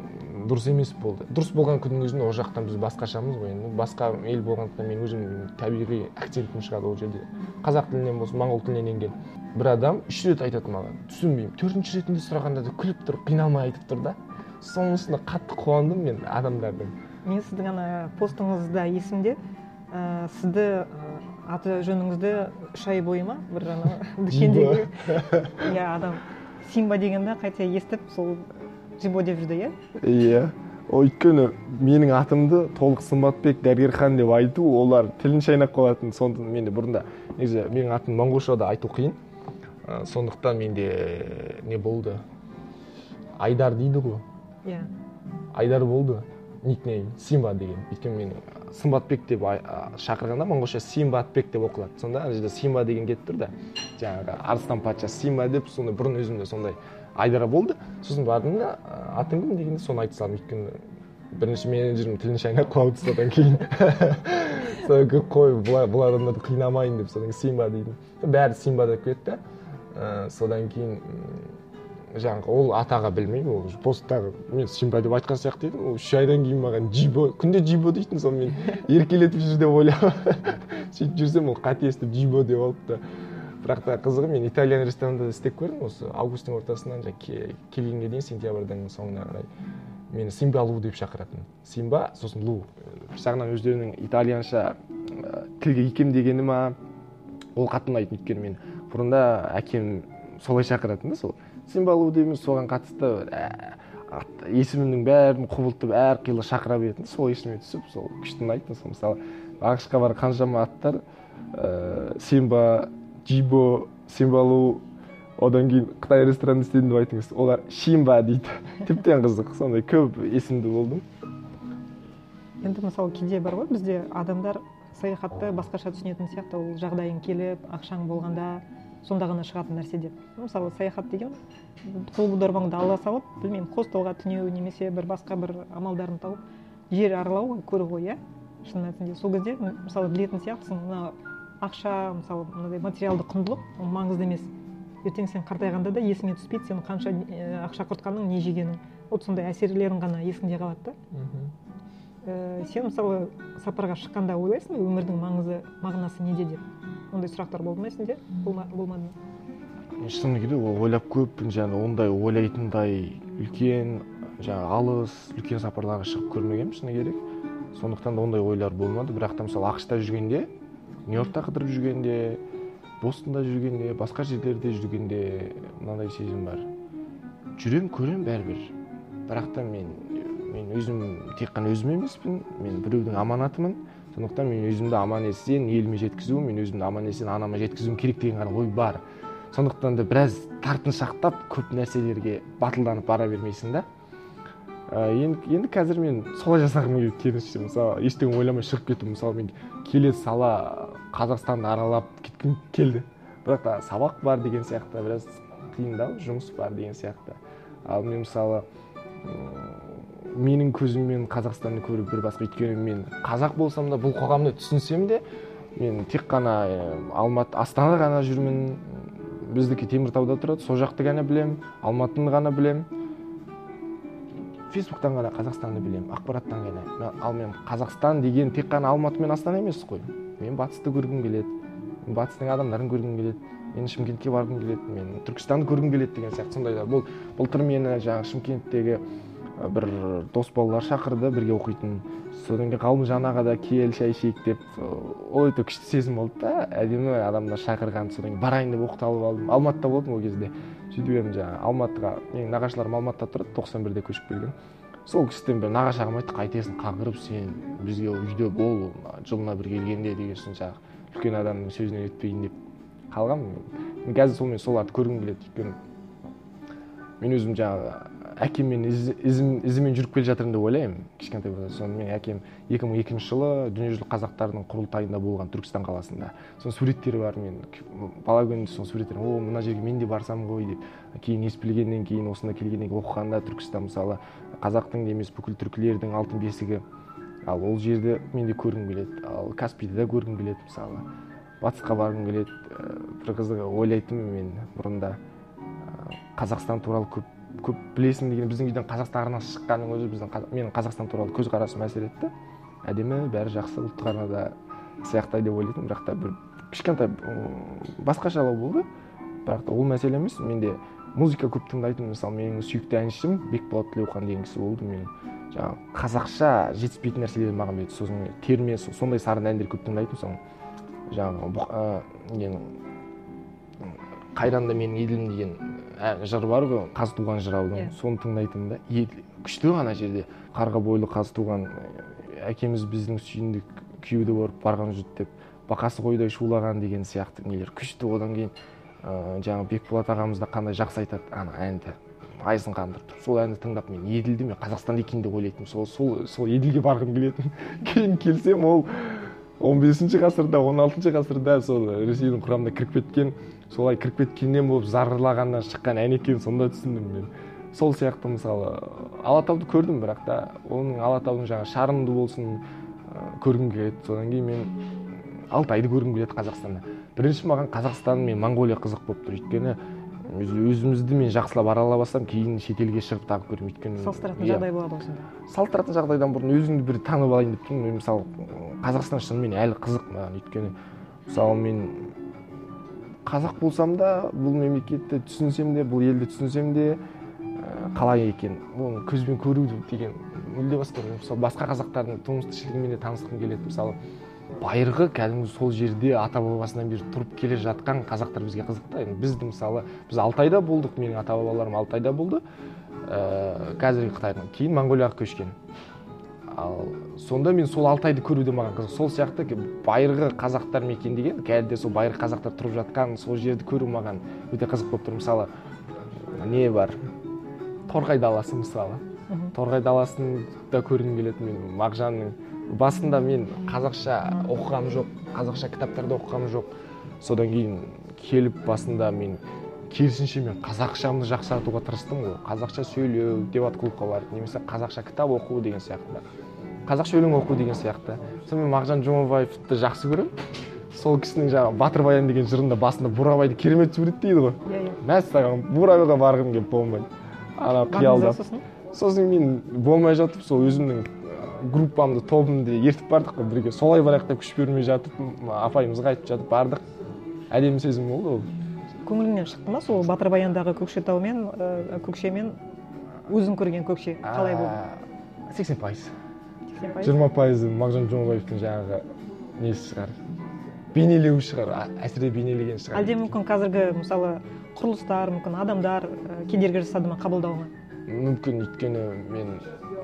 дұрыс емес болды. Дұрыс болған күннің өзінде ол жақтан біз басқашамыз ғой енді. Басқа ел болғандықтан мен өзім табиғи акцентім шығады ол жерде. Қазақ тілінен болсын моңғол тілінен енген бір адам үш рет айтады маған. Түсінбеймін. Төртінші ретінде сұрағанда да күліп тұр қиналмай айтып тұр да. Сонысына қатты қуандым мен адамдардың. Мен сіздің ана постыңызда есімде ә, сізді ә, аты жөніңізді үш ай бойы ма? Бір ана (laughs) дүкендегі (laughs) иә адам. Симба дегенді қайта естіп сол джибо деп жүрді иә? Иә. Өйткені менің атымды толық сымбатбек дәрігерхан деп айту олар тілін шайнап қалатын. Сондықтан менде бұрында негізі менің атым монғолшада айту қиын ә, сондықтан менде не болды? Айдар дейді ғой. Иә. Айдар болды никнейм симба деген. Өйткені мен сымбатбек деп шақырғанда монғолша симбатбек деп оқылады. Сонда ана жерде симба деген кетіп тұр да. Жаңағы арыстан патша симба деп сондай бұрын өзімде сондай айдар болды. Сосын бардым да атың кім дегенде соны айта салдым. Өйткені бірінші менеджерім тілін шайнап қалды (laughs) содан кейін. Содан қой бұл адамдарды қинамайын деп содан кейін симба деймін бәрі симба деп кетті. Содан кейін жаңағы ол атаға білмеймін ол посттағы мен симба деп айтқан сияқты едім. Ол үш айдан кейін маған джибо күнде джибо дейтін соны мен. (laughs) Еркелетіп жүр деп ойлап (laughs) сөйтіп жүрсем ол қате естіп джибо деп алыпты. Бірақ та қызығы мен итальян ресторанында істеп көрдім. Осы августтың ортасынан келгенге дейін сентябрьдің соңына қарай мені симба лу деп шақыратын. Симба сосын лу. Бір жағынан өздерінің итальянша тілге икемдегені ма? Ол қатты ұнайтын өйткені мен. Бұрында әкем солай шақыратын да сол. Симбалу дейміз соған қатысты есімімнің бәрін құбылтып әрқилы шақыра беретін сол есіме түсіп сол күшті ұнайтын сол мысалы ақш қа қаншама аттар ыыы симба джибо симбалу одан кейін қытай ресторанында істедім деп айтыңыз олар шимба дейді. (laughs) Тіптен қызық сондай көп есімді болдым. Енді мысалы кейде бар ғой бізде адамдар саяхатты басқаша түсінетін сияқты ол жағдайың келіп ақшаң болғанда сонда ғана шығатын нәрсе деп. Мысалы саяхат деген қол дорбаңды ала салып білмеймін хостелға түнеу немесе бір басқа бір амалдарын тауып жер аралау ғой көру ғой иә? Шын мәнісінде сол кезде мысалы білетін сияқтысың мына ақша мысалы мынандай материалды құндылық ол маңызды емес. Ертең сен қартайғанда да есіңе түспейді сен қанша ақша құртқаның не жегенің. Вот сондай әсерлерің ғана есіңде қалады да. Ііі сен мысалы сапарға шыққанда ойлайсың ба өмірдің маңызы мағынасы неде деп? Ондай сұрақтар болды ма сенде? Болмады ма мен шыны керек ол ойлап көппін жаңағы ондай ойлайтындай үлкен жаңағы алыс үлкен сапарларға шығып көрмегенмін шыны керек. Сондықтан да ондай ойлар болмады. Бірақ та мысалы ақш та жүргенде нью йоркта қыдырып жүргенде бостонда жүргенде басқа жерлерде жүргенде мынандай сезім бар. Жүремін көремін бәрібір. Бірақ та мен мен өзім тек қана өзім емеспін. Мен біреудің аманатымын. Сондықтан мен өзімді аман есен еліме жеткізу мен өзімді аман есен анама жеткізуім керек деген ғана ой бар. Сондықтан да біраз тартыншақтап көп нәрселерге батылданып бара бермейсің да. Енді, енді қазір мен солай жасағым келеді керісінше мысалы ештеңе ойламай шығып кету мысалы мен келесі сала қазақстанды аралап кеткім келді. Бірақ та сабақ бар деген сияқты біраз қиындау жұмыс бар деген сияқты. Ал мен мысалы менің көзіммен қазақстанды көру бір басқа өйткені мен қазақ болсам да бұл қоғамды түсінсем де мен тек қана алматы астанада ғана жүрмін. Біздікі теміртауда тұрады сол жақты ғана білем, алматыны ғана білем. фейсбуктан ғана қазақстанды білем, ақпараттан ғана. Ал мен қазақстан деген тек қана алматы мен астана емес қой. Мен батысты көргім келеді батыстың адамдарын көргім келеді мен шымкентке барғым келеді мен түркістанды көргім келеді деген сияқты сондайлар бұл былтыр мені жаңағы шымкенттегі бір дос балалар шақырды бірге оқитын. Содан кейін ғалымжан аға да кел шай ішейік деп ол өте күшті сезім болды да. Әдемі адамдар шақырған содан кейін барайын деп оқталып алдым. Алматыда болдым ол кезде. Сөйтіп едім жаңағы алматыға. Менің нағашыларым алматыда тұрады тоқсан бірде көшіп келген. Сол кісіден бір нағашы ағам айтты қайтесің қаңғырып сен бізге үйде бол жылына бір келгенде деген соң жаңағы үлкен адамның сөзінен өтпейін деп. Қалғанмын қазір сонымен соларды көргім келеді. Өйткені мен өзім жаңағы әкеммен із- ізім- ізімен жүріп келе жатырмын деп ойлаймын. Кішкентай болса соны менің әкем 2002 жылы дүниежүзілік қазақтардың құрылтайында болған түркістан қаласында. Соның суреттері бар мен. Бала күнімде соның суреттері о мына жерге мен де барсам ғой деп. Кейін ес білгеннен кейін осында келгеннен кейін оқығанда түркістан мысалы қазақтың да емес бүкіл түркілердің алтын бесігі. Ал ол жерді мен де көргім келеді. Ал каспийді да көргім келеді мысалы. Батысқа барғым келеді. Бір қызығы ойлайтынмын мен бұрында. Қазақстан туралы көп көп білесің деген біздің үйден қазақстан арнасы шыққанның өзі біздің менің қазақстан туралы көзқарасым әсер етті әдемі бәрі жақсы ұлттық арнада сияқты деп ойлайтынмын бірақ та бір кішкентай басқашалау болды. Бірақ та ол мәселе емес. Менде музыка көп тыңдайтынмын мысалы менің сүйікті әншім бекболат тілеухан деген кісі болды. Мен жаңағы қазақша жетіспейтін нәрселер маған сосын терме со- сондай сарын әндер көп тыңдайтынмын соны жаңағы бұ- қайранда менің еділім деген ә, жыр бар ғой қазтуған жыраудың Иә. соны тыңдайтынмын да. Күшті ана жерде. Қарға бойлы қазтуған әкеміз біздің сүйіндік күйеуді барып барған жұрт деп бақасы қойдай шулаған деген сияқты нелер. Күшті одан кейін ә, жаңағы бекболат ағамыз да қандай жақсы айтады. Ана әнді айызын қандырып тұрып сол әнді тыңдап мен еділді мен қазақстанда екен деп ойлайтынмын. Сол сол сол еділге барғым келетін. (laughs) Кейін келсем ол 15 ғасырда 16 ғасырда сол ресейдің құрамына кіріп кеткен солай кіріп кеткеннен болып зарлағаннан шыққан ән екенін сонда түсіндім мен. Сол сияқты мысалы алатауды көрдім бірақ та оның алатаудың жаңағы шарынды болсын көргім келеді. Содан кейін мен алтайды көргім келеді қазақстанда. Бірінші маған қазақстан мен моңғолия қызық болып тұр. Өйткені өзімізді мен жақсылап аралап алсам кейін шетелге шығып тағы көремін өйткені салыстыратын иә, жағдай болады осында. Салыстыратын жағдайдан бұрын өзіңді бір танып алайын деп тұрмын. Мен мысалы қазақстан шынымен әлі қызық маған. Өйткені мысалы мен қазақ болсам да бұл мемлекетті түсінсем де бұл елді түсінсем де ә, қалай екен? Оны көзбен көру деген мүлде басқа. Мысалы басқа қазақтардың тұрмыс тіршілігімен де танысқым келеді. Мысалы байырғы кәдімгі сол жерде ата бабасынан бері тұрып келе жатқан қазақтар бізге қызық та енді бізді мысалы біз алтайда болдық менің ата бабаларым алтайда болды. Ә, қазіргі қытайдың кейін моңғолияға көшкен. Ал сонда мен сол алтайды көруде маған қызық. Сол сияқты байырғы қазақтар мекендеген қазір де сол байырғы қазақтар тұрып жатқан сол жерді көру маған өте қызық болып тұр. Мысалы не бар? Торғай даласы мысалы. Торғай даласын да көргім келеді мен мағжанның басында мен қазақша оқығаным жоқ қазақша кітаптарды оқығаным жоқ. Содан кейін келіп басында мен керісінше мен қазақшамды жақсартуға тырыстым ғой. Қазақша сөйлеу дебат клубқа барып немесе қазақша кітап оқу деген сияқты. Қазақша өлең оқу деген сияқты. Сонымен мағжан жұмабаевты жақсы көремін. Сол кісінің жаңағы батыр баян деген жырында басында бурабайды керемет суреттейді ғой. Иә иә. Мәссаған бурабайға барғым келіп болмайды. Ана қиялдап. Сосын мен болмай жатып сол өзімнің группамды тобымды ертіп бардық қой бірге. Солай барайық деп күш бермей жатып апайымызға айтып жатып бардық. Әдемі сезім болды ол. Көңіліңнен шықты ма сол батыр баяндағы көкшетау мен көкше мен өзің көрген көкше? Қалай болды? Сексен пайыз. сексен пайыз? жиырма пайызы мағжан жұмабаевтың жаңағы несі шығар? Бейнелеуі шығар әсіре бейнелеген шығар. Әлде мүмкін қазіргі мысалы құрылыстар мүмкін адамдар кедергі жасады ма қабылдауыңа мүмкін өйткені мен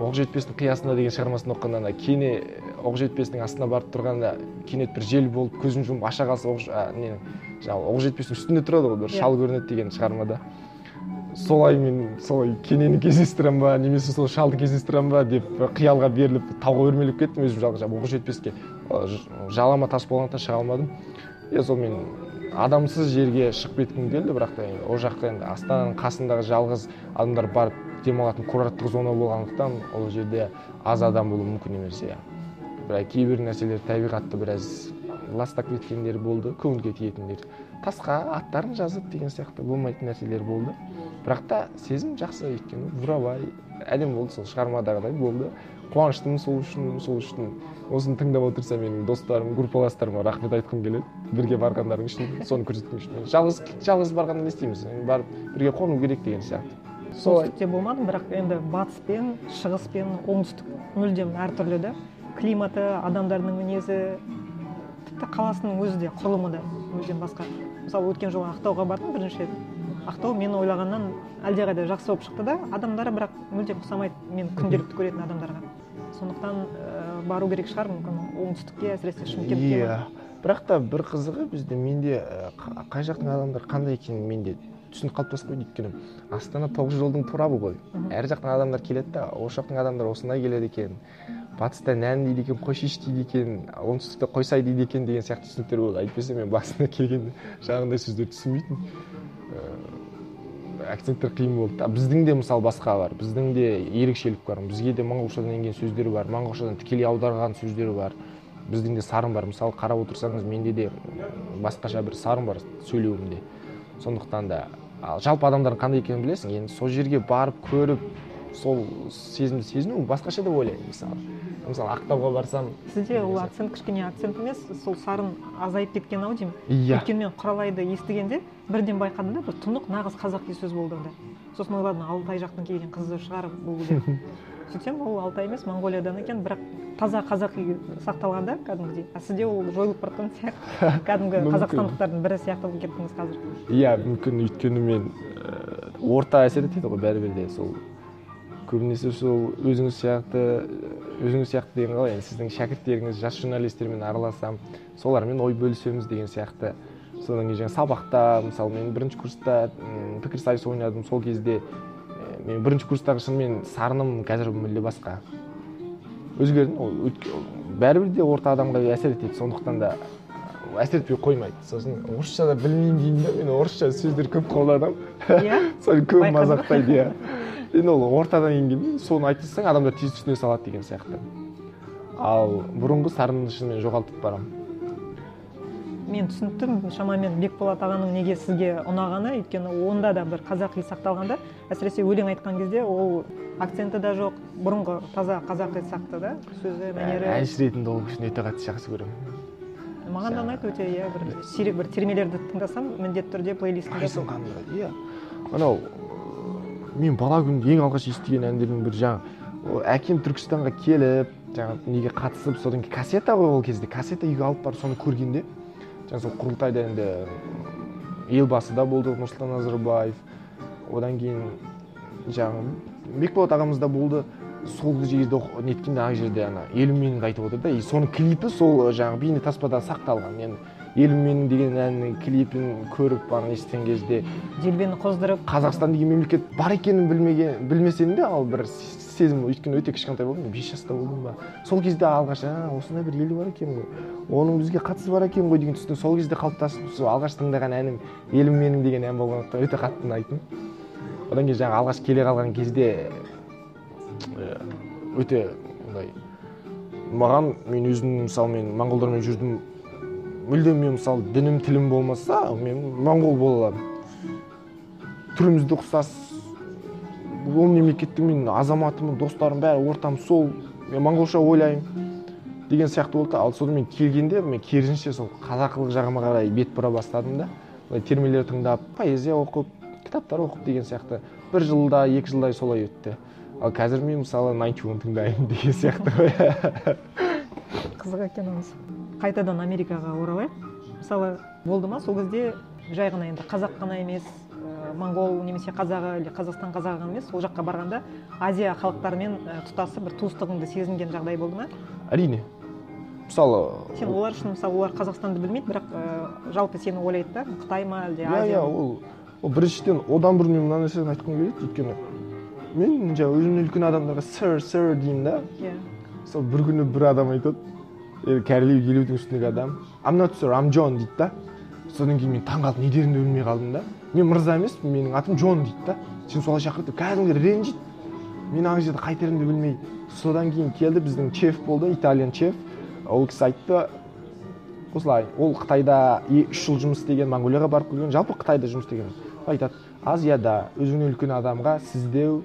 оқжетпестің қиясында деген шығармасын оқығанда ана кене оқжетпестің астына барып тұрғанда кенет бір жел болып көзін жұмып аша қалса оқ, не жаңағы оқжетпестің үстінде тұрады ғой бір Иә. шал көрінеді деген шығармада. Солай мен солай кенені кездестіремін ба немесе сол шалды кездестіремін ба деп қиялға беріліп тауға өрмелеп кеттім өзім жалғыз. Жаңағы оқжетпеске жалама тас болғандықтан шыға алмадым. Иә сол мен адамсыз жерге шығып кеткім келді бірақ та ол жаққа енді астананың қасындағы жалғыз адамдар барып демалатын курорттық зона болғандықтан ол жерде аз адам болуы мүмкін емес иә. Бірақ кейбір нәрселер табиғатты біраз ластап кеткендер болды көңілге тиетіндер. Тасқа аттарын жазып деген сияқты болмайтын нәрселер болды. Бірақ та сезім жақсы өйткені бурабай әдемі болды сол шығармадағыдай болды. Қуаныштымын сол үшін сол үшін. Осыны тыңдап отырса менің достарым группаластарыма рахмет айтқым келеді. Бірге барғандарың үшін соны көрсеткені үшін. Жалғыз жалғыз барғанда не істейміз? Барып бірге қону керек деген сияқты. Солтүстікте болмадым бірақ енді батыс пен шығыс пен оңтүстік мүлдем әртүрлі да. Климаты адамдардың мінезі тіпті қаласының өзі де құрылымы да мүлдем басқа. Мысалы өткен жолы ақтауға бардым бірінші рет. Ақтау мен ойлағаннан әлдеқайда жақсы болып шықты да. Адамдары бірақ мүлдем ұқсамайды мен күнделікті көретін адамдарға. Сондықтан ә, бару керек шығар мүмкін оңтүстікке әсіресе шымкентке иә бірақ та бір қызығы бізде менде қа- қай жақтың адамдары қандай екенін менде түсінік қалыптасып қойды өйткені. Астана тоғыз жолдың торабы ғой. Әр жақтан адамдар келеді да осы жақтың адамдары осындай келеді екен. Батыста нән дейді екен қойшиш дейді екен оңтүстікте қойсай дейді екен деген сияқты түсініктер болды әйтпесе мен басында келгенде жаңағындай сөздерді түсінбейтінмін акценттер қиын болды. Да біздің де мысалы басқа бар. Біздің де ерекшелік бар. Бізге де моңғолшадан енген сөздер бар. Моңғолшадан тікелей аударған сөздер бар. Біздің де сарын бар. Мысалы қарап отырсаңыз менде де басқаша бір сарын бар сөйлеуімде. Сондықтан да ал жалпы адамдардың қандай екенін білесің? Енді сол жерге барып көріп сол сезімді сезіну басқаша деп ойлаймын мысалы. Мысалы ақтауға барсам сізде ол акцент кішкене акцент емес сол сарын азайып кеткен ау деймін. Иә. Өйткені мен құралайды естігенде бірден байқадым да бір тұнық нағыз қазақи сөз болды онда. Сосын ойладым алтай жақтан келген қыз шығар бұл деп. (laughs) Сөйтсем ол алтай емес монғолиядан екен бірақ таза қазақи сақталған да кәдімгідей. А сізде ол жойылып бара жатқан сияқты. (laughs) Кәдімгі қазақстандықтардың бірі сияқты болып кеттіңіз қазір. Иә мүмкін. Өйткені мен ііі орта әсер етеді ғой бәрібір де сол көбінесе сол өзіңіз сияқты өзіңіз сияқты деген қалай? Енді сіздің шәкірттеріңіз жас журналистермен араласамын солармен ой бөлісеміз деген сияқты. Содан кейін жаңағы сабақта мысалы мен бірінші курста м, пікірсайыс ойнадым сол кезде. Мен бірінші курстағы шынымен сарыным қазір мүлде басқа. Өзгердім ол бәрібір де орта адамға әсер етеді. Сондықтан да әсер етпей қоймайды. Сосын орысша да білмеймін деймін да мен орысша сөздер көп қолданамын иә? (laughs) Соны көп мазақтайды иә. (laughs) енді ол ортадан енгенде соны айтып тастасаң адамдар тез түсіне салады деген сияқты. Ал бұрынғы сарынды шынымен жоғалтып барамын. Мен түсіндім шамамен бекболат ағаның неге сізге ұнағаны өйткені онда да бір қазақи сақталғанда әсіресе өлең айтқан кезде ол акценті да жоқ бұрынғы таза қазақи сақты да сөзі мәнері. әнші ретінде ол кісіні өте қатты жақсы көремін. Маған да ұнайды өте иә бір сирек бір термелерді тыңдасам міндетті түрде плейлистімде иә. Анау мен бала күнде ең алғаш естіген әндердің бірі жаңағы әкем түркістанға келіп жаңағы неге қатысып содан кейін кассета ғой ол кезде. Кассета үйге алып барып соны көргенде жаңағы сол құрылтайда енді елбасы да болды нұрсұлтан назарбаев. Одан кейін жаңағы бекболат ағамыз да болды. Сол жерде неткенде ана жерде ана елім менің айтып отыр да и соның клипі сол жаңағы бейнетаспада сақталған. Мен елім менің деген әннің клипін көріп ана естіген кезде делбені қоздырып. Қазақстан деген мемлекет бар екенін білмеген білмесем де ал бір сезім өйткені өте кішкентай болдым бес жаста болдым ба. Сол кезде алғаш а осындай бір ел бар екен ғой оның бізге қатысы бар екен ғой деген түсінік сол кезде қалыптасып сол алғаш тыңдаған әнім елім менің деген ән болғандықтан өте қатты ұнайтын. Одан кейін жаңағы алғаш келе қалған кезде э, өте андай маған мен өзім мысалы мен моңғолдармен жүрдім мүлдем мен мысалы дінім тілім болмаса мен моңғол бола аламын. Түріміз де ұқсас ол мемлекеттің мен азаматымын достарым бәрі ортам сол. Мен моңғолша ойлаймын деген сияқты болды ал содан мен келгенде мен керісінше сол қазақылық жағыма қарай бет бұра бастадым да. Былай термелер тыңдап поэзия оқып кітаптар оқып деген сияқты. Бір жылда екі жылдай солай өтті. Ал қазір мен мысалы найнти тыңдаймын (laughs) деген сияқты ғой. Қызық екен онысы қайтадан америкаға оралайық. Мысалы болды ма? Сол кезде жай ғана енді қазақ қана емес ә, моңғол немесе қазағы или қазақстан қазағы ғана емес ол жаққа барғанда азия халықтарымен ә, тұтасып бір туыстығыңды сезінген жағдай болды ма? Әрине. Мысалы сен олар үшін мысалы олар қазақстанды білмейді бірақ ә, жалпы сені ойлайды да қытай ма әлде иә азия иә ма? ол ол біріншіден одан бұрын мен мына нәрсені айтқым келеді өйткені мен жаңағы өзімнен үлкен адамдарға сэр сэр деймін да. Иә. Сол бір күні бір адам айтады кәрілеу елудің үстіндегі адам. I'm not sir, I'm John дейді да. Содан кейін мен таңқалып не дерімді білмей қалдым да. Мен мырза емеспін менің атым джон дейді да. Сен солай шақыр деп кәдімгі ренжиді мен ана жерде қайтерімді білмей содан кейін келді біздің чеф болды итальян чеф ол кісі айтты осылай ол қытайда үш жыл жұмыс істеген монғолияға барып келген жалпы қытайда жұмыс істеген. Айтады азияда өзіңнен үлкен адамға сіздеу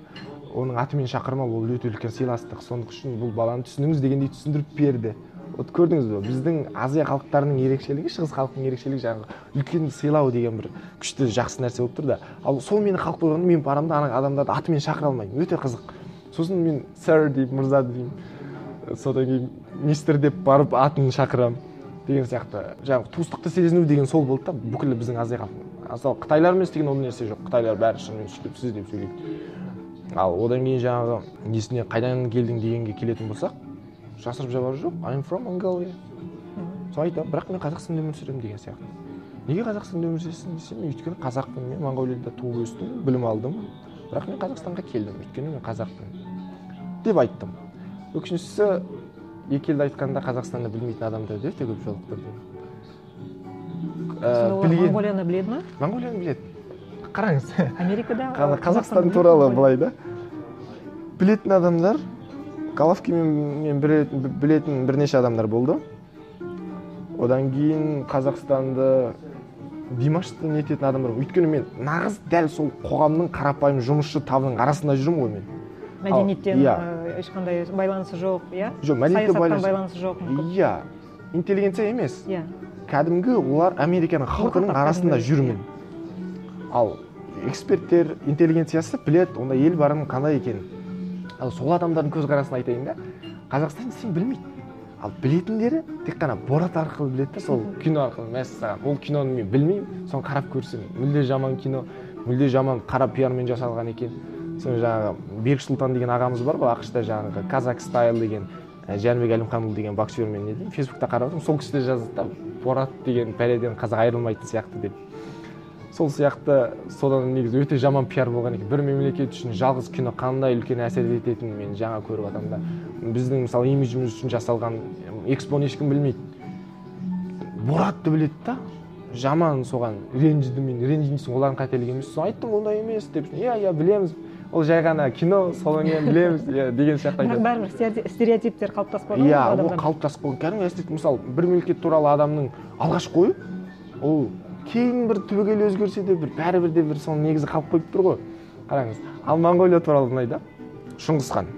оның атымен шақырмау ол өте үлкен сыйластық. Сондық үшін бұл баланы түсініңіз дегендей түсіндіріп берді. Вот көрдіңіз бе біздің азия халықтарының ерекшелігі шығыс халқының ерекшелігі жаңағы үлкенді сыйлау деген бір күшті жақсы нәрсе болып тұр да. Ал сол мені қалып қойғанда мен барамын да ана адамдарды атымен шақыра алмаймын. Өте қызық. Сосын мен сэр деймін мырза деймін содан кейін мистер деп барып атын шақырамын деген сияқты. Жаңағы туыстықты сезіну деген сол болды да. Бүкіл біздің азия халқы. Мысалы қытайлармен істеген ол нәрсе жоқ. Қытайлар бәрі шынымен сөйтіп сіз деп сөйлейді. Ал одан кейін жаңағы несіне қайдан келдің дегенге келетін болсақ жасырып жабары жоқ I'm from Mongolia. Сол айтамын бірақ мен қазақстанда өмір сүремін деген сияқты. Неге қазақстанда өмір сүресің десем мен өйткені қазақпын мен. Моңғолияда туып өстім білім алдым. Бірақ мен қазақстанға келдім өйткені мен қазақпын деп айттым. Өкініштісі екі елді айтқанда қазақстанды білмейтін адамдарды өте көп жолықтырдым сонда олар монғолияны біледі ма моңғолияны біледі. Қараңыз. Америкада Қа- қазақстан туралы былай да. Білетін адамдар головкинмен мен білетін, бірнеше адамдар болды. Одан кейін қазақстанды димашты нететін адамдар өйткені мен нағыз дәл сол қоғамның қарапайым жұмысшы табының арасында жүрмін ғой мен. Мәдениеттен Иә. ешқандай байланысы жоқ иә? Жоқ байланыс байланысы жоқ иә интеллигенция емес. Иә. Кәдімгі олар американың халқының арасында жүрмін. Ал эксперттер интеллигенциясы біледі онда ел барының қандай екенін ал сол адамдардың көзқарасын айтайын да қазақстан десең білмейді. Ал білетіндері тек қана борат арқылы біледі да сол кино арқылы мәссаған. Ол киноны мен білмеймін соны қарап көрсем мүлде жаман кино мүлде жаман қара пиармен жасалған екен. Соны жаңағы берік сұлтан деген ағамыз бар ғой ақш та жаңағы казак стайл деген ә, жәнібек әлімханұлы деген боксермен не фейсбукта қарап отырмын. Сол кісі де жазды да борат деген пәледен қазақ айырылмайтын сияқты деп. Сол сияқты содан негізі өте жаман пиар болған екен. Бір мемлекет үшін жалғыз кино қандай үлкен әсер ететінін мен жаңа көріп жатырмын да. Біздің мысалы имиджіміз үшін жасалған экспоны ешкім білмейді. Боратты біледі да. Жаман соған. Ренжідім мен ренжимісің олардың қателігі емес. Сосын айттым ондай емес деп. Иә иә білеміз. Ол жай ғана кино содан кейін (laughs) білеміз. Иә деген сияқты бірақ бәрібір стереотип- стереотиптер қалыптасып қалған иә ол қалыптасып қалған. Кәдімгі мысалы бір мемлекет туралы адамның алғашқы ойы ол кейін бір түбегейлі өзгерсе де бір бәрібір де бір соның негізі қалып қойып тұр ғой. Қараңыз ал моңғолия туралы былай да шыңғыс хан.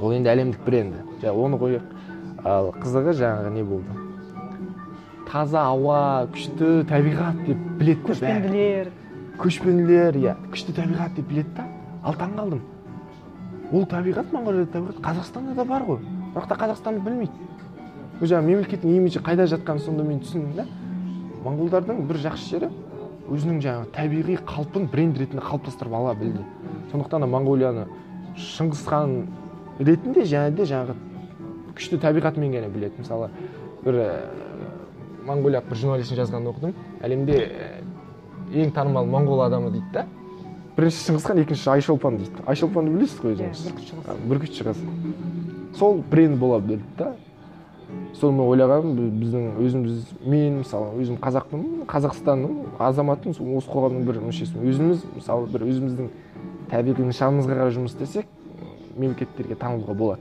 Ол енді әлемдік бренді жа оны қояйық. Ал қызығы жаңағы не болды? Таза ауа күшті табиғат деп біледі көшпенділер. Көшпенділер иә. Күшті табиғат деп біледі да. Ал таңқалдым ол табиғат моңғолияда табиғат қазақстанда да бар ғой. Бірақ та қазақстанды білмейді. Жаңағы мемлекеттің имиджі қайда жатқанын сонда мен түсіндім да. Моңғолдардың бір жақсы жері өзінің жаңағы табиғи қалпын бренд ретінде қалыптастырып ала білді. Сондықтан да моңғолияны шыңғыс хан ретінде және де жаңағы күшті табиғатымен ғана біледі. Мысалы бір ә, моңғолиялық бір журналистің жазғанын оқыдым. Әлемде ә, ең танымал моңғол адамы дейді да. Бірінші шыңғыс хан екінші айшолпан дейді. Айшолпанды білесіз ғой иә өзіңіз? бүркітші қыз а, бүркітші қыз сол бренд бола білді да. Соны мен ойлағанмын бі- біздің өзіміз мен мысалы өзім қазақпын қазақстанның азаматымын осы қоғамның бір мүшесімін. Өзіміз мысалы бір өзіміздің табиғи нышанымызға қарай жұмыс істесек мемлекеттерге танылуға болады.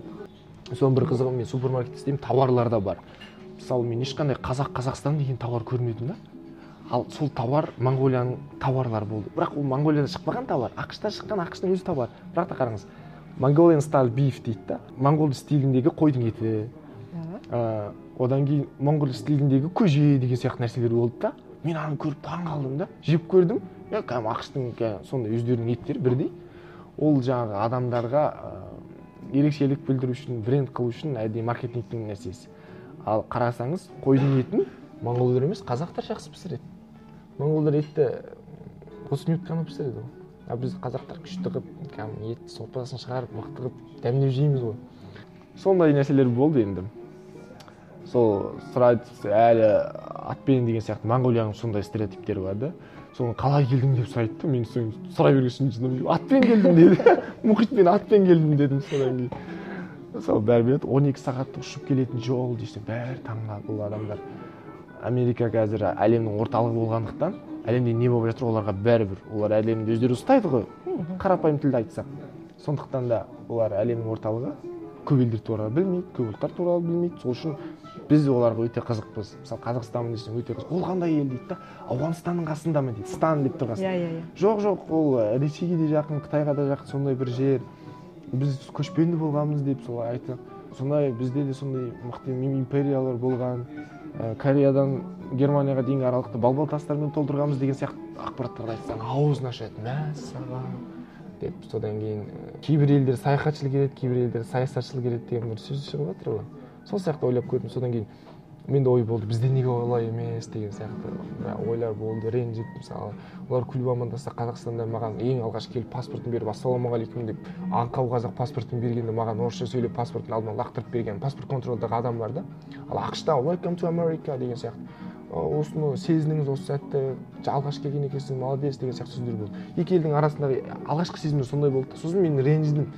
Соның бір қызығы мен супермаркетте істеймін тауарлар да бар. Мысалы мен ешқандай қазақ қазақстан деген тауар көрмедім да. Ал сол тауар моңғолияның тауарлары болды. Бірақ ол моңғолияда шықпаған тауар ақшта шыққан ақштың өз тауары бірақ та қараңыз монголиан стайл биф дейді да. Моңғол стиліндегі қойдың еті Ә, одан кейін моңғол стиліндегі көже деген сияқты нәрселер болды да. Мен аны көріп таң қалдым да. Жеп көрдім. Иә кәдімгі ақштың кәдімгі сондай өздерінің еттері бірдей. Ол жаңағы адамдарға ә, ерекшелік білдіру үшін бренд қылу үшін әдейі маркетингтің нәрсесі. Ал қарасаңыз қойдың етін моңғолдар емес қазақтар жақсы пісіреді. Моңғолдар етті отыз минут пісіреді ғой а біз қазақтар күшті қылып кәдімгі ет сорпасын шығарып мықты қылып дәмдеп жейміз ғой. Сондай нәрселер болды енді. Сол сұрайды әлі атпен деген сияқты моңғолияның сондай стереотиптері бар да. Соны қалай келдің деп сұрайды да мен соны сұрай берген соң атпен келдім деді (laughs) мұхитпен атпен келдім дедім содан кейін. Сол бәрі біледі он екі сағаттық ұшып келетін жол десе бәрі таңқалады бұл адамдар. Америка қазір әлемнің орталығы болғандықтан әлемде не болып жатыр оларға бәрібір олар әлемді өздері ұстайды ғой. Қарапайым тілде айтсақ сондықтан да олар әлемнің орталығы көп елдер туралы білмейді көп ұлттар туралы білмейді. Сол үшін біз оларға өте қызықпыз. Мысалы қазақстанмын десең өте қызық. Ол қандай ел дейді да? Ауғанстанның қасында ма дейді? Стан деп тұрған иә иә иә. Жоқ жоқ ол ә, ресейге де жақын қытайға да жақын сондай бір жер. Біз көшпенді болғанбыз деп солай айтты. Сондай бізде де сондай мықты империялар болған. Ә, кореядан германияға дейінгі аралықты балбал тастармен толтырғанбыз деген сияқты ақпараттарды айтсаң аузын ашады мәссаған деп содан кейін ә, кейбір елдер саяхатшыл келеді кейбір елдер саясатшыл келеді деген бір сөз шығып жатыр ғой. Сол сияқты ойлап көрдім. Содан кейін менде ой болды бізде неге олай емес деген сияқты. Ойлар болды ренжіп мысалы олар күліп амандасса қазақстанда маған ең алғаш келіп паспортын беріп ассалаумағалейкум деп аңқау қазақ паспортын бергенде маған орысша сөйлеп паспортын алдыма лақтырып берген паспорт контрольдағы адам бар да. Ал ақшта welcome to america деген сияқты. Осыны сездіңіз осы сәтті алғаш келген екенсің молодец деген сияқты сөздер болды. Екі елдің арасындағы алғашқы сезімдер сондай болды да. Сосын мен ренжідім.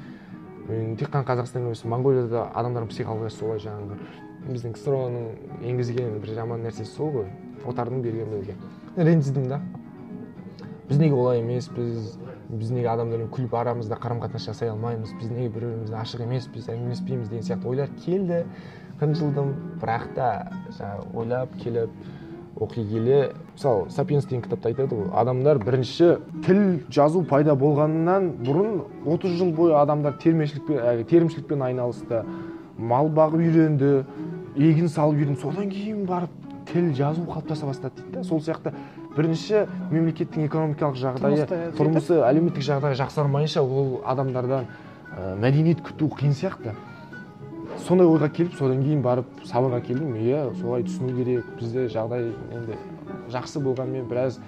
Мен тек қана қазақстанда емес моңғолияда адамдардың психологиясы солай жаңағы. Біздің ксро ның енгізген бір жаман нәрсесі сол ғой отардың берген бізге. Ренжідім да? Біз неге олай емеспіз біз неге адамдармен күліп арамызда қарым қатынас жасай алмаймыз біз неге бір бірімізді ашық емеспіз әңгімелеспейміз деген сияқты ойлар келді. Қынжылдым бірақ та жаңағы ойлап келіп оқи келе мысалы сапиенс деген кітапта айтады ғой адамдар бірінші тіл жазу пайда болғаннан бұрын 30 жыл бойы адамдар термешілікпен терімшілікпен айналысты мал бағып үйренді егін салып үйренді. Содан кейін барып тіл жазу қалыптаса бастады дейді да. Сол сияқты бірінші мемлекеттің экономикалық жағдайы тұрмысы әлеуметтік жағдайы жақсармайынша ол адамдардан ә, мәдениет күту қиын сияқты. Сондай ойға келіп содан кейін барып сабырға келдім. Иә солай түсіну керек. Бізде жағдай енді жақсы болғанмен біраз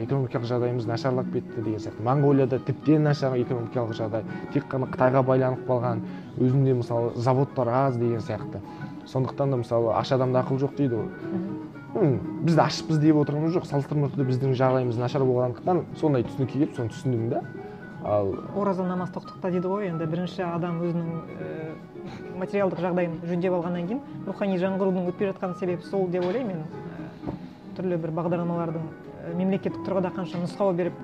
экономикалық жағдайымыз нашарлап кетті деген сияқты. Моңғолияда тіптен нашар экономикалық жағдай. Тек қана қытайға байланып қалған өзінде мысалы заводтар аз деген сияқты. Сондықтан да мысалы аш адамда ақыл жоқ дейді ғой. Біз де ашпыз деп отырғанымыз жоқ. Салыстырмалы түрде біздің жағдайымыз нашар болғандықтан сондай түсінікке келіп соны түсіндім да ал ораза намаз тоқтықта дейді ғой. Енді бірінші адам өзінің ііі материалдық жағдайын жөндеп алғаннан кейін рухани жаңғырудың өтпей жатқан себебі сол деп ойлаймын мен. Түрлі бір бағдарламалардың мемлекеттік тұрғыда қанша нұсқау беріп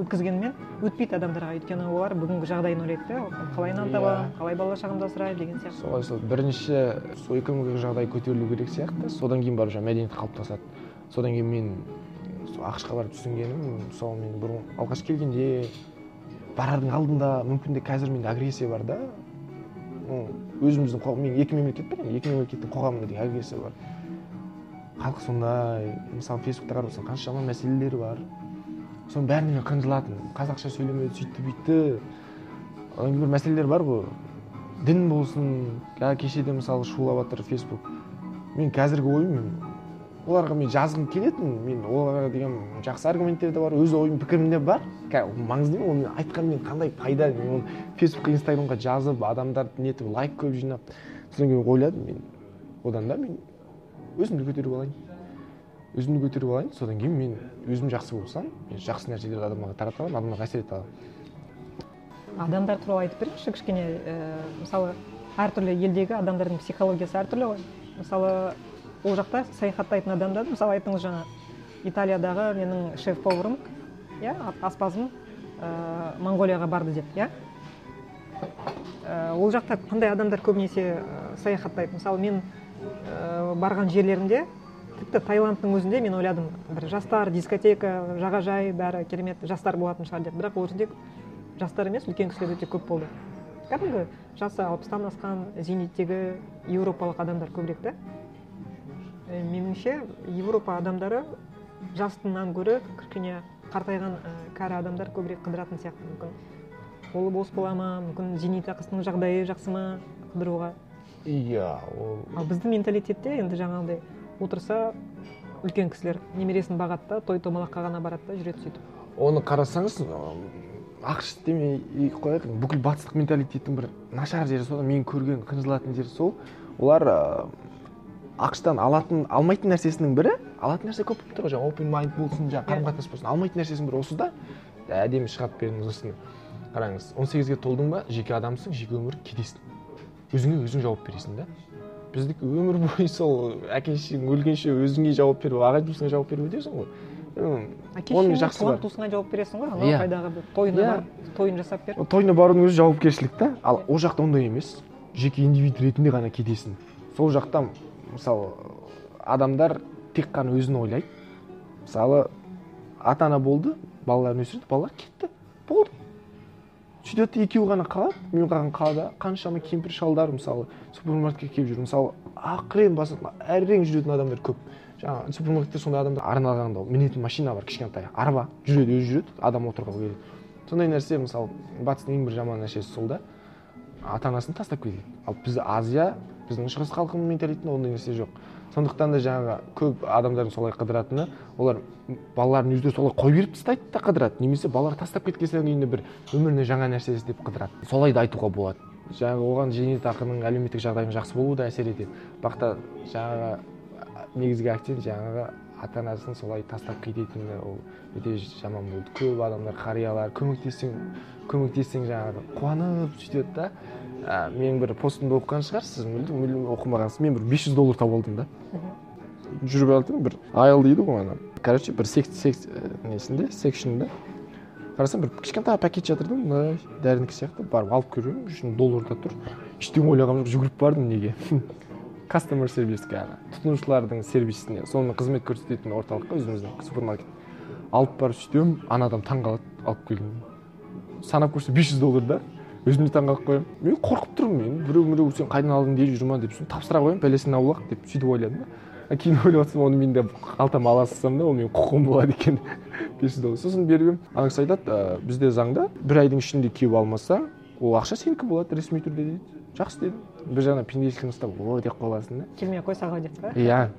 өткізгенмен өтпейді адамдарға өйткені олар бүгінгі жағдайын ойлайды да. Қалай нан табамын қалай бала шағамды асыраймын деген сияқты. Солай сол бірінші сол экономикалық жағдай көтерілу керек сияқты. Содан кейін барып жаңағы мәдениет қалыптасады. Содан кейін мен сол ақш қа барып түсінгенім мысалы мен бұрын алғаш келгенде барардың алдында мүмкін де қазір менде агрессия бар да. Өзіміздің мен екі мемлекет бар екі мемлекеттің қоғамында деген агрессия бар. Халық сондай мысалы фейсбукта қарап отырсаң қаншама мәселелер бар. Соның бәріне мен қынжылатынмын қазақша сөйлемеді сөйтті бүйтті. Одан бір мәселелер бар ғой. Дін болсын кешеде мысалы шулап жатыр фейсбук. Мен қазіргі ойым оларға мен жазғым келетін мен оларға деген жақсы аргументтер де бар өз ойым пікірім де бар. Маңызды емес оны айтқанмен қандай пайда мен оны фейсбукқа инстаграмға жазып адамдарды нетіп лайк көп жинап содан кейін ойладым мен одан да мен өзімді көтеріп алайын. Өзімді көтеріп алайын содан кейін мен өзім жақсы болсам мен жақсы нәрселерді адамдарға тарата аламын адамдарға әсер ете аламын. Адамдар туралы айтып беріңізші кішкене ііі мысалы әртүрлі елдегі адамдардың психологиясы әртүрлі ғой. Мысалы ол жақта саяхаттайтын адамдар мысалы айттыңыз жаңа италиядағы менің шеф поварым иә аспазым ыыы монғолияға барды деп иә. Ол жақта қандай адамдар көбінесе саяхаттайды? Мысалы мен ыыы барған жерлерімде тіпті таиландтың өзінде мен ойладым. Бір жастар дискотека жағажай бәрі керемет жастар болатын шығар деп. Бірақ ол жерде жастар емес үлкен кісілер өте көп болды. Кәдімгі жасы алпыстан асқан зейнеттегі еуропалық адамдар көбірек та меніңше еуропа адамдары жастынан гөрі кішкене қартайған і кәрі адамдар көбірек қыдыратын сияқты. Мүмкін қолы бос бола ма мүмкін зейнетақысының жағдайы жақсы ма қыдыруға? Иә ол ал біздің менталитетте енді жаңағыдай отырса үлкен кісілер немересін бағады да той томалаққа ғана барады да жүреді сөйтіп оны қарасаңыз ақш демей қояйық бүкіл батыстық менталитеттің бір нашар жері сол мен көрген қынжылатын жері сол. Олар ақштан алатын алмайтын нәрсесінің бірі алатын нәрсе көп болып тұр ғой. Жаңағы опен майнд болсын жаңағы қарым қатынас болсын. Алмайтын нәрсесінің бірі осы да. Әдемі шығарып бердіңіз осыны. Қараңыз он сегізге толдың ба жеке адамсың жеке өмір кетесің өзіңе өзің жауап бересің да. Біздікі өмір бойы сол әке шешең өлгенше өзіңе жауап беріп ағайын туысыңа жауап беріп өтесің ғой. Әке шешеңе туған туысыңа жауап бересің ғой. Анау қайдағы бір тойына барып тойын жасап бер. Тойына барудың өзі жауапкершілік та. Ал ол жақта ондай емес. Жеке индивид ретінде ғана кетесің сол жақта мысалы адамдар тек қана өзін ойлайды. Мысалы ата ана болды балаларын өсірді балалар кетті. Болды. Сөйтеді екеуі ғана қалады мен қалған қалада қаншама кемпір шалдар мысалы супермаркетке келіп жүр. Мысалы ақырен басатын әрең жүретін адамдар көп. Жаңағы супермаркетте сондай адамдар арналған мінетін машина бар кішкентай арба. Жүреді өзі жүреді адам отыруға келеді. Сондай нәрсе мысалы батыстың ең бір жаман нәрсесі сол да. Ата анасын тастап кетеді. Ал біз азия біздің шығыс халқының менталитетінде ондай нәрсе жоқ. Сондықтан да жаңағы көп адамдардың солай қыдыратыны олар балаларын өздері солай қойып беріп тастайды да қыдырады. Немесе балалар тастап кеткен соң кейін бір өміріне жаңа нәрсе іздеп қыдырады. Солай да айтуға болады. Жаңағы оған зейнетақының әлеуметтік жағдайының жақсы болуы да әсер етеді. Бірақ та жаңағы негізгі акцент жаңағы ата анасын солай тастап кететіні ол өте жаман болды. Көп адамдар қариялар көмектессең көмектессең жаңағы қуанып сөйтеді да. Ә, менің бір постымды оқыған шығарсыз мүлдем мүлдем оқымағансыз. Мен бір 500 доллар тауып алдым да. Жүріп алдым бір айл дейді ғой ана короче бір секс секс несінде секшнда қарасам бір кішкентай пакет жатыр да мындай дәрінікі сияқты. Барып алып көремін үшін долларда тұр. Ештеңе ойлағаным жоқ жүгіріп бардым неге? (laughs) Кастомер сервиске ана. Тұтынушылардың сервисіне соны қызмет көрсететін орталыққа өзіміздің супермаркет. Алып барып сөйтемін ана адам таңқалады алып келген санап көрсе 500 доллар да. Өзім де таңқалып қоямын мен қорқып тұрмын мен біреу міреу сен қайдан алдың деп жүр ма? деп соны тапсыра қоямын. Бәлесінен аулақ деп сөйтіп ойладым да. Кейін (laughs) ойлап отырсам оны мен де қалтама ала салсам да ол менің құқығым болады екен. (laughs) Бес жүз доллар. Сосын беріп едім. Ана кісі айтады «Ә, бізде заңда бір айдың ішінде күйеуіп алмасаң ол ақша сенікі болады ресми түрде дейді. Жақсы дедім бір жағынан пенделікшілігін ұстап о деп қаласың да. Келмей ақ қойса ғой деп па? Иә.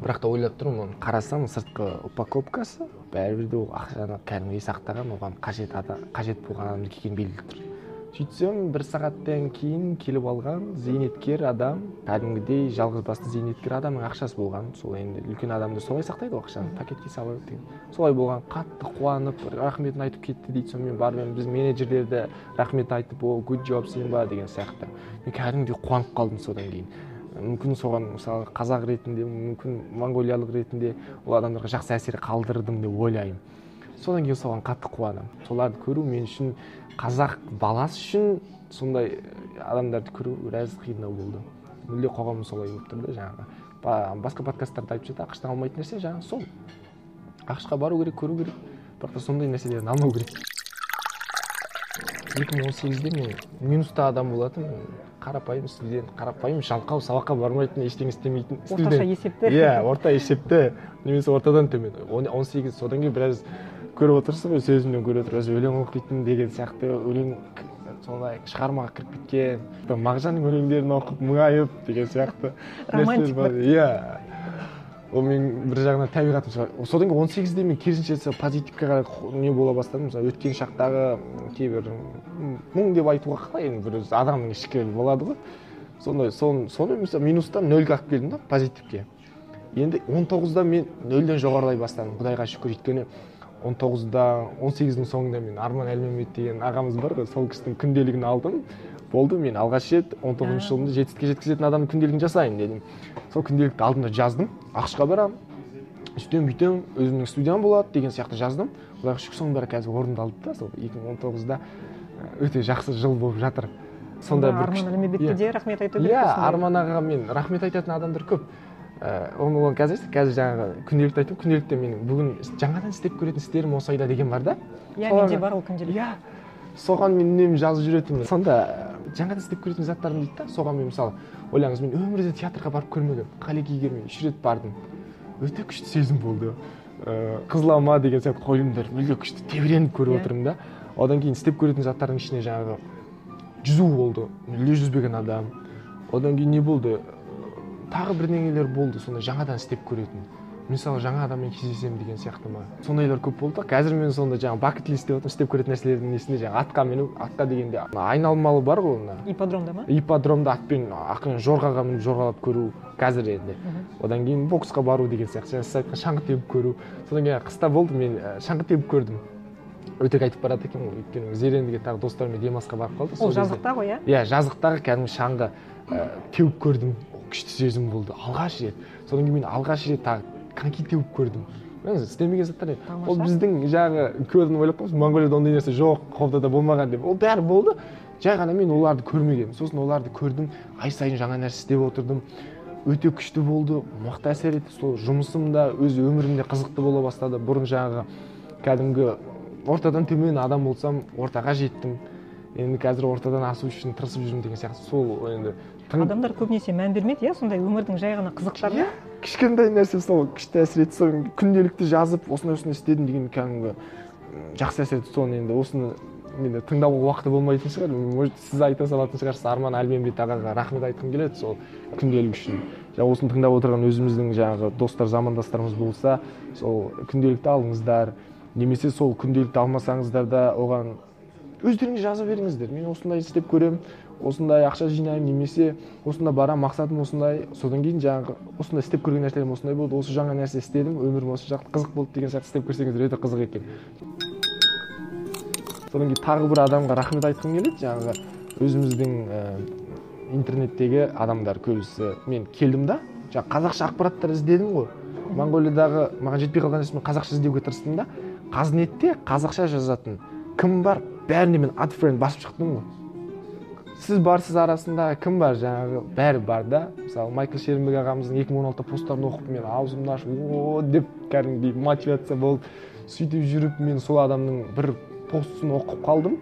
Бірақ та ойлап тұрмын оны қарасам сыртқы упаковкасы бәрібір де ол ақшаны кәдімгідей сақтаған оған қажет ада қажет болған адамдікі екені белгілі тұр. Сөйтсем бір сағаттан кейін келіп алған зейнеткер адам кәдімгідей жалғыз басты зейнеткер адамның ақшасы болған. Сол енді үлкен адамдар солай сақтайды ғой ақшаны пакетке салып деген. Солай болған қатты қуанып рахметін айтып кетті дейді сонымен барып енді біз менеджерлер де рахмет айтып о good job симба деген сияқты. Мен кәдімгідей қуанып қалдым содан кейін. Мүмкін соған мысалы қазақ ретінде мүмкін моңғолиялық ретінде ол адамдарға жақсы әсер қалдырдым деп ойлаймын. Содан кейін соған қатты қуанамын соларды көру мен үшін қазақ баласы үшін сондай адамдарды көру біраз қиындау болды. Мүлде қоғамымыз солай болып тұр да жаңағы. Ба- басқа подкасттарда айтып жатады ақш алмайтын нәрсе жаңағы сол. Ақш бару керек көру керек. Бірақ та сондай нәрселерден алмау керек. екі мың он сегізде мен минуста адам болатынмын. Қарапайым студент қарапайым жалқау сабаққа бармайтын ештеңе істемейтін орташа студент. есепті иә орта есепті немесе ортадан төмен. Он сегіз содан кейін біраз көріп отырсыз ғой сөзімнен көріп отырсыз өлең оқитын деген сияқты. Өлең сондай шығармаға кіріп кеткен мағжанның өлеңдерін оқып мұңайып деген сияқты Романтик нәрселер бар. Иә. Ол мен бір жағынан табиғатым шығар содан кейін он сегізде мен керісінше сол позитивке қарай не бола бастадым. Мысалы өткен шақтағы кейбір мұң деп айтуға қалай енді бір адамның ішкі болады ғой. Сондай соны соны мысалы минустан нөлге алып келдім да позитивке. Енді он тоғызда мен нөлден жоғарылай бастадым құдайға шүкір. Өйткені он тоғызда он сегіздің соңында мен арман әлмемет деген ағамыз бар ғой сол кісінің күнделігін алдым. Болды мен алғаш рет он тоғызыншы жылымды жетістікке жеткізетін адамның күнделігін жасайын дедім. Сол күнделікті алдым да жаздым. Ақшқа барамын. Сөйтемін бүйтемін өзімнің студиям болады деген сияқты жаздым. Құдайға шүкір соның бәрі қазір орындалды да. Сол екі мың он тоғызда өте жақсы жыл болып жатыр. Сондай бір арман иә. де рахмет айту керек иә арман ағаға мен рахмет айтатын адамдар көп. Ііі оны қазір қазір жаңағы күнделікті айтамын күнделікте менің бүгін жаңадан істеп көретін істерім осы айда деген бар да. Иә менде бар ол күнделік иә. Соған мен үнемі жазып жүретінмін. Сонда жаңадан істеп көретін заттарым дейді да соған мен мысалы ойлаңыз мен өмірде театрға барып көрмегенмін қалекиге мен үш рет бардым. Өте күшті сезім болды. Ыыы қызылама деген сияқты қойылымдар мүлде күшті тебіреніп көріп Иә. отырмын да. Одан кейін істеп көретін заттардың ішіне жаңағы жүзу болды. Мүлде жүзбеген адам. Одан кейін не болды? Тағы бірдеңелер болды сондай жаңадан істеп көретін. Мысалы жаңа адаммен кездесемін деген сияқты ма? Сондайлар көп болды да. Қазір мен сонда жаңағы бакет лист деп істеп көретін нәрселердің несінде жаңағы атқа міну атқа дегенде. Айналмалы бар ғой мына ипподромда ма? Ипподромда атпен ақырын жорғаға мініп жорғалап көру қазір енді. Одан кейін боксқа бару деген сияқты. Жаңа сіз айтқан шаңғы теуіп көру. Содан кейін қыста болды мен шаңғы теуіп көрдім. Өтірік айтып барады екенмін ғой. Өйткені зерендіге тағы достарыммен демалысқа барып қалдық ол жазықта ғой иә? Иә жазықтағы кәдімгі шаңғы теуіп көрдім. Күшті сезім болды. Алғаш рет. Содан кейін мен алғаш рет тағы коньки теуіп көрдім. Істемеген заттар еді. Ол біздің жаңағы адам ойлап қалыппыз моңғолияда ондай нәрсе жоқ қобдада болмаған деп. Ол бәрі болды. Жай ғана мен оларды көрмегенмін. Сосын оларды көрдім ай сайын жаңа нәрсе істеп отырдым. Өте күшті болды мықты әсер етті. Сол жұмысым да өз өмірім де қызықты бола бастады. Бұрын жаңағы кәдімгі ортадан төмен адам болсам ортаға жеттім. Енді қазір ортадан асу үшін тырысып жүрмін деген сияқты. Сол енді адамдар көбінесе мән бермейді иә сондай өмірдің жай ғана қызықтарына иә кішкентай нәрсе сол күшті әсер етті сол күнделікті жазып осындай осындай істедім деген кәдімгі жақсы әсер етті соны енді осыны енді тыңдауға уақыты болмайтын шығар. Может сіз айта салатын шығарсыз арман әлменбет ағаға рахмет айтқым келеді сол күнделік үшін. Жаңа осыны тыңдап отырған өзіміздің жаңағы достар замандастарымыз болса сол күнделікті алыңыздар. Немесе сол күнделікті алмасаңыздар да оған өздеріңіз жаза беріңіздер. Мен осындай істеп көремін осындай ақша жинаймын немесе осында барамын мақсатым осындай. Содан кейін жаңағы осындай істеп көрген нәрселерім осындай болды осы жаңа нәрсе істедім өмірім осы жақты қызық болды деген сияқты істеп көрсеңіздер өте қызық екен. Содан кейін тағы бір адамға рахмет айтқым келеді. Жаңағы өзіміздің ә, интернеттегі адамдар көбісі мен келдім да жаңағы қазақша ақпараттар іздедім ғой. Моңғолиядағы маған жетпей қалған нәрсе қазақша іздеуге тырыстым да. Қазнетте қазақша жазатын кім бар? Бәріне мен адфренд басып шықтым ғой. Сіз барсыз арасында кім бар жаңағы? Бәрі бар да. Мысалы майкл шерімбек ағамыздың екі мың он алтыда посттарын оқып мен аузымды ашып о деп кәдімгідей мотивация болып сөйтіп жүріп мен сол адамның бір постын оқып қалдым.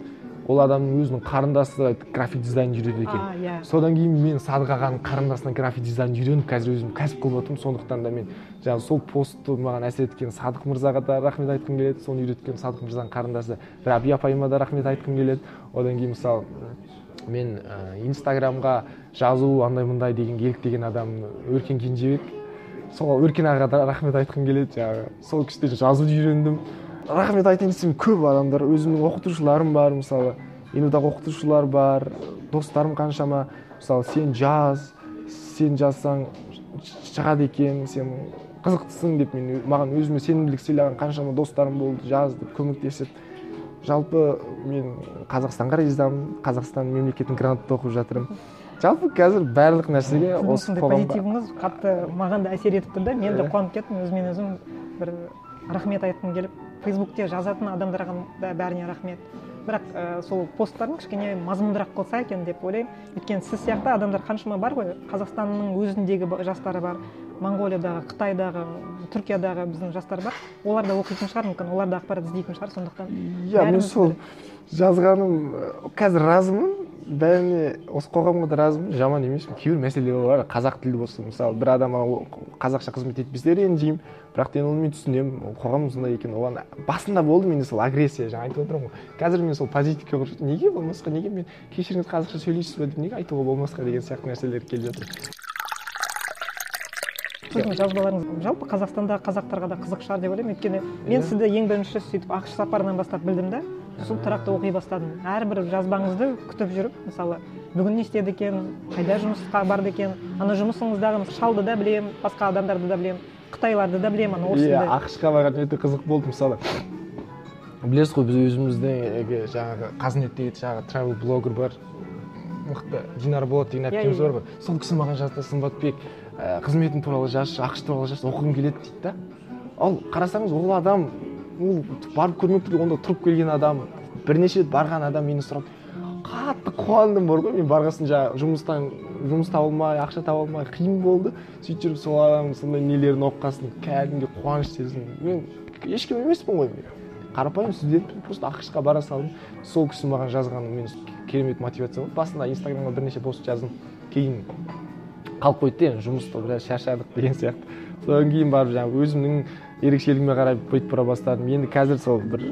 Ол адамның өзінің қарындасы график дизайн жүреді екен. Иә. Содан кейін мен садық ағаның қарындасынан график дизайн үйреніп қазір өзім кәсіп қылып отырмын сондықтан да мен жаңағы сол постты маған әсер еткен садық мырзаға да рахмет айтқым келеді. Соны үйреткен садық мырзаның қарындасы раби апайыма да рахмет айтқым келеді. Одан кейін мысалы мен ә, инстаграмға жазу андай мындай деген еліктеген адам өркен кенжебек. Сол өркен ағаға да рахмет айтқым келеді. Жаңағы сол кісіден жазуды үйрендім. Рахмет айтайын десем көп адамдар өзімнің оқытушыларым бар мысалы. Инудағы оқытушылар бар достарым қаншама. Мысалы сен жаз сен жазсаң шығады екен сен қызықтысың деп мен маған өзіме сенімділік сыйлаған қаншама достарым болды жаз деп көмектесіп. Жалпы мен қазақстанға ризамын қазақстан мемлекетінің грантында оқып жатырмын. Жалпы қазір барлық нәрсеге осы позитивіңіз қатты маған да әсер етіп тұр да. Мен де қуанып кеттім өзімен өзім бір рахмет айтқым келіп фейсбукте жазатын адамдарға да бәріне рахмет. Бірақ ә, сол посттарын кішкене мазмұндырақ қылса екен деп ойлаймын. Өйткені сіз сияқты адамдар қаншама бар ғой. Қазақстанның өзіндегі жастары бар моңғолиядағы қытайдағы түркиядағы біздің жастар бар. Олар да оқитын шығар мүмкін. Олар да ақпарат іздейтін шығар сондықтан иә мен сол жазғаным ә, қазір разымын. Бәріне осы қоғамға да разымын жаман емеспін кейбір мәселелер бар қазақ тілі болсын мысалы бір адам қазақша қызмет етпесе ренжимін бірақ та енді оны мен түсінемін. Ол қоғам сондай екен оған басында болды менде сол агрессия жаңа айтып отырмын ғой. Қазір мен сол позитивке көшіп неге болмасқа? Неге мен кешіріңіз қазақша сөйлейсіз ба деп неге айтуға болмасқа деген сияқты нәрселер келіп жатыр. Сіздің жазбаларыңыз жалпы қазақстандағы қазақтарға да қызық шығар деп ойлаймын. Өйткені мен Иә. сізді ең бірінші сөйтіп ақш сапарынан бастап білдім да сол тұрақты оқи бастадым. Әрбір жазбаңызды күтіп жүріп мысалы бүгін не істеді екен қайда жұмысқа барды екен ана жұмысыңыздағы шалды да білемін басқа адамдарды да білемін қытайларды да білемін ана иә орысты ақш қа барған өте қызық болды мысалы. Білесіз ғой біз өзіміздің жаңағы қазнет деген жаңағы travel блогер бар. Мықты динара болат деген Иә, әпкеміз иә. бар ғой. сол кісі маған жазды сымбатбек ә, қызметің туралы жазшы ақш туралы жазшы оқығым келеді дейді да. Ал қарасаңыз ол адам ол барып көрмей тұр онда тұрып келген адам бірнеше рет барған адам мені сұрап қатты қуандым бар ғой мен барған соң жаңағы жұмыстан жұмыс таба алмай ақша таба алмай қиын болды. Сөйтіп жүріп сол адамның сондай нелерін оқыған кәдімгідей қуаныш сездім мен ешкім емеспін ғой мен. Қарапайым студентпін просто ақш қа бара салдым. Сол кісі маған жазғаны мен керемет мотивация болды. Басында инстаграмға бірнеше пост жаздым. Кейін қалып қойды да енді жұмыста біраз шаршадық деген сияқты. Содан кейін барып жаңағы өзімнің ерекшелігіме қарай бүйтіп бара бастадым. Енді қазір сол бір,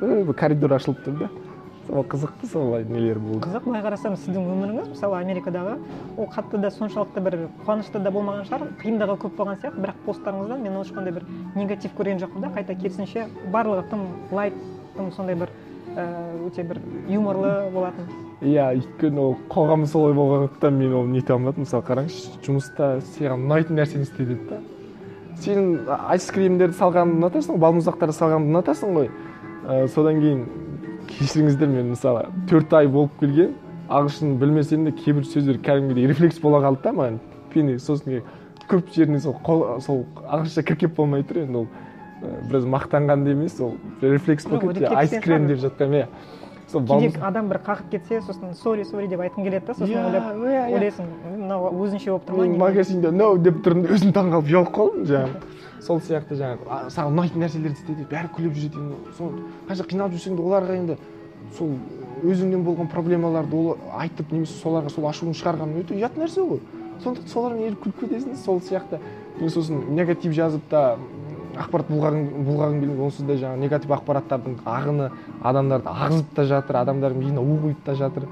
бір, бір коридор ашылып тұр да. Сол қызықты солай нелер болды. Қызық былай қарасам сіздің өміріңіз мысалы америкадағы ол қатты да соншалықты бір қуанышты да болмаған шығар қиындығы көп болған сияқты. Бірақ посттарыңыздан мен ешқандай бір негатив көрген жоқпын да. Қайта керісінше барлығы тым лайт тым сондай бір ііі өте бір юморлы болатын. Иә өйткені ол қоғам солай болғандықтан мен оны нете алмадым. Мысалы қараңызшы жұмыста саған ұнайтын нәрсені істе деді да сен айскримдерді салғанды ұнатасың ғой балмұздақтарды салғанды ұнатасың ғой. Ә, содан кейін кешіріңіздер мен мысалы төрт ай болып келген ағылшын білмесем де кейбір сөздер кәдімгідей рефлекс бола қалды да маған. Пені сосын көп жеріне сол қол- сол ағылшынша кіркеп болмай тұр енді ол. Ә, біраз мақтанған да емес ол рефлекс болып кетті. шығар. деп жатқанмын иә. Сол кейде адам бір қағып кетсе сосын сори сори деп айтқың келеді да сосын Иә, ойлап иә, иә. ойлайсың мынау өзінше болып тұр ма мен не?" магазинде ноу деп тұрдым да өзім таңқалып ұялып қалдым жаңағы (laughs) сол сияқты жаңағы саған ұнайтын нәрселерді істе дейді бәрі күліп жүреді енді сол қанша қиналып жүрсең де оларға енді сол өзіңнен болған проблемаларды ол айтып немесе соларға сол ашуын шығарған өте ұят нәрсе ғой сондықтан солармен еріп күліп кетесің сол сияқты сосын негатив жазып та ақпарат бұлғағым келмейді онсыз да жаңағы негатив ақпараттардың ағыны адамдарды ағызып та жатыр адамдардың миына у құйып та жатыр.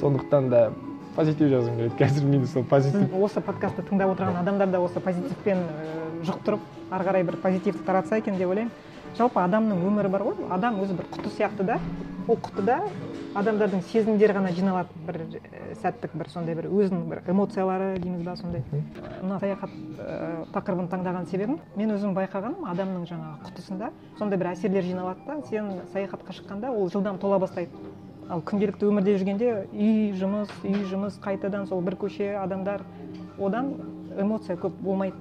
Сондықтан да позитив жазғым келеді. Қазір менде сол позитив. Осы подкастты тыңдап отырған адамдар да осы позитивпен ііі жұқтырып ары қарай бір позитивті таратса екен деп ойлаймын. Жалпы адамның өмірі бар ғой. Адам өзі бір құты сияқты да ол құтыда адамдардың сезімдері ғана жиналады бір і сәттік бір сондай бір өзінің бір эмоциялары дейміз ба сондай. Мына саяхат ііі тақырыбын таңдаған себебім мен өзім байқағаным адамның жаңағы құтысында сондай бір әсерлер жиналады да. Сен саяхатқа шыққанда ол жылдам тола бастайды. Ал күнделікті өмірде жүргенде үй жұмыс үй жұмыс қайтадан сол бір көше адамдар одан эмоция көп болмайды.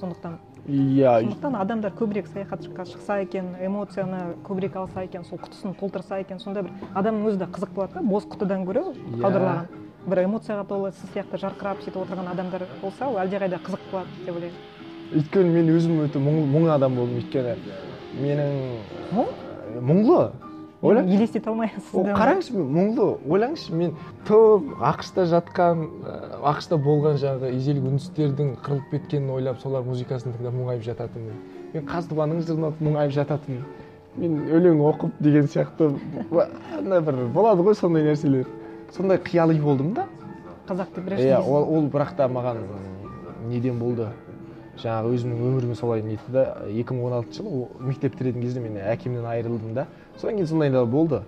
Сондықтан иә. сондықтан адамдар көбірек саяхатқа шықса екен эмоцияны көбірек алса екен сол құтысын толтырса екен сонда бір адамның өзі де қызық болады да бос құтыдан гөрі Иә. қаудырлаған бір эмоцияға толы сіз сияқты жарқырап сөйтіп отырған адамдар болса ол әлдеқайда қызық болады деп ойлаймын. Өйткені мен өзім өте мұң, мұң адам болдым өйткені. Менің мұң? Мұңлы. Елестете сізді қараңызшы мен мұңлы ойлаңызшы мен тып ақшта жатқан ә, ақшта болған жаңағы ежелгі үндістердің қырылып кеткенін ойлап солар музыкасын тыңдап мұңайып жататынмын. Мен қазтуғанның жырын оқып мұңайып жататынмын. Мен өлең оқып деген сияқты ана бір болады ғой сондай нәрселер. Сондай қияли болдым да. Қазақ деп иә ол, ол бірақ та маған неден болды? Жаңағы өзімнің өміріме солай нетті да екі мың он алтыншы жылы мектеп бітіретін кезде мен әкемнен айырылдым да. Содан кейін сондайлар болды.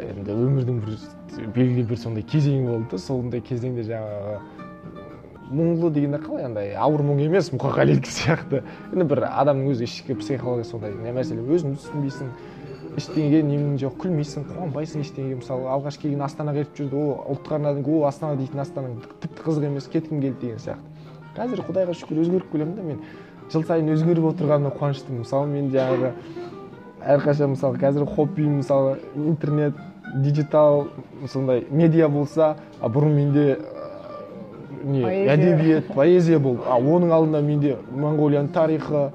Енді өмірдің бір белгілі бір сондай кезеңі болды да сондай кезеңде жаңағы мұңлы дегенде қалай андай ауыр мұң емес мұқағалидікі сияқты. Енді бір адамның өзі ішкі психологиясы сондай не мәселе өзін түсінбейсің ештеңеге немің жоқ күлмейсің қуанбайсың ештеңеге. Мысалы алғаш келген астанаға ертіп жүрді о ұлттық арнадан о астана дейтін астанаң тіпті қызық емес кеткім келді деген сияқты. Қазір құдайға шүкір өзгеріп келемін да мен. Жыл сайын өзгеріп отырғанына қуаныштымын. Мысалы мен жаңағы әрқашан мысалы қазір хоббиім мысалы интернет диджитал сондай медиа болса а бұрын менде ыыы, не әдебиет поэзия болды. А оның алдында менде моңғолияның тарихы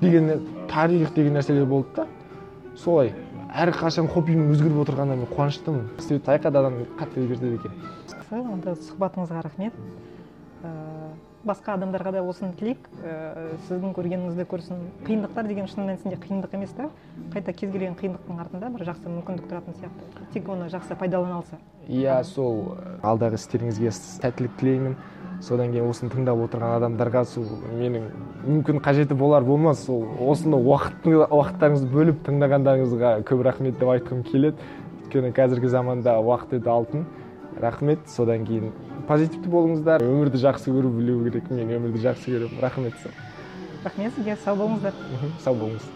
деген тарих деген нәрселер болды да. Солай. Әрқашан хоббиім өзгеріп отырғанына мен қуаныштымын. Себебі саяхат адамды қатты өзгертеді екен. Онда сұхбатыңызға рахмет. Ііі басқа адамдарға да осыны тілейік. Ііі сіздің көргеніңізді көрсін. Қиындықтар деген шын мәнісінде қиындық емес та. Қайта кез келген қиындықтың артында бір жақсы мүмкіндік тұратын сияқты. Тек оны жақсы пайдалана алса иә сол алдағы істеріңізге сәттілік тілеймін. Содан кейін осыны тыңдап отырған адамдарға сол менің мүмкін қажеті болар болмас сол осыны уақыттарыңызды бөліп тыңдағандарыңызға көп рахмет деп айтқым келеді. Өйткені қазіргі заманда уақыт өте алтын. Рахмет. Содан кейін позитивті болыңыздар. Өмірді жақсы көру білу керек. Мен өмірді жақсы көремін. Рахмет рахмет сізге. Сау болыңыздар. Сау болыңыз.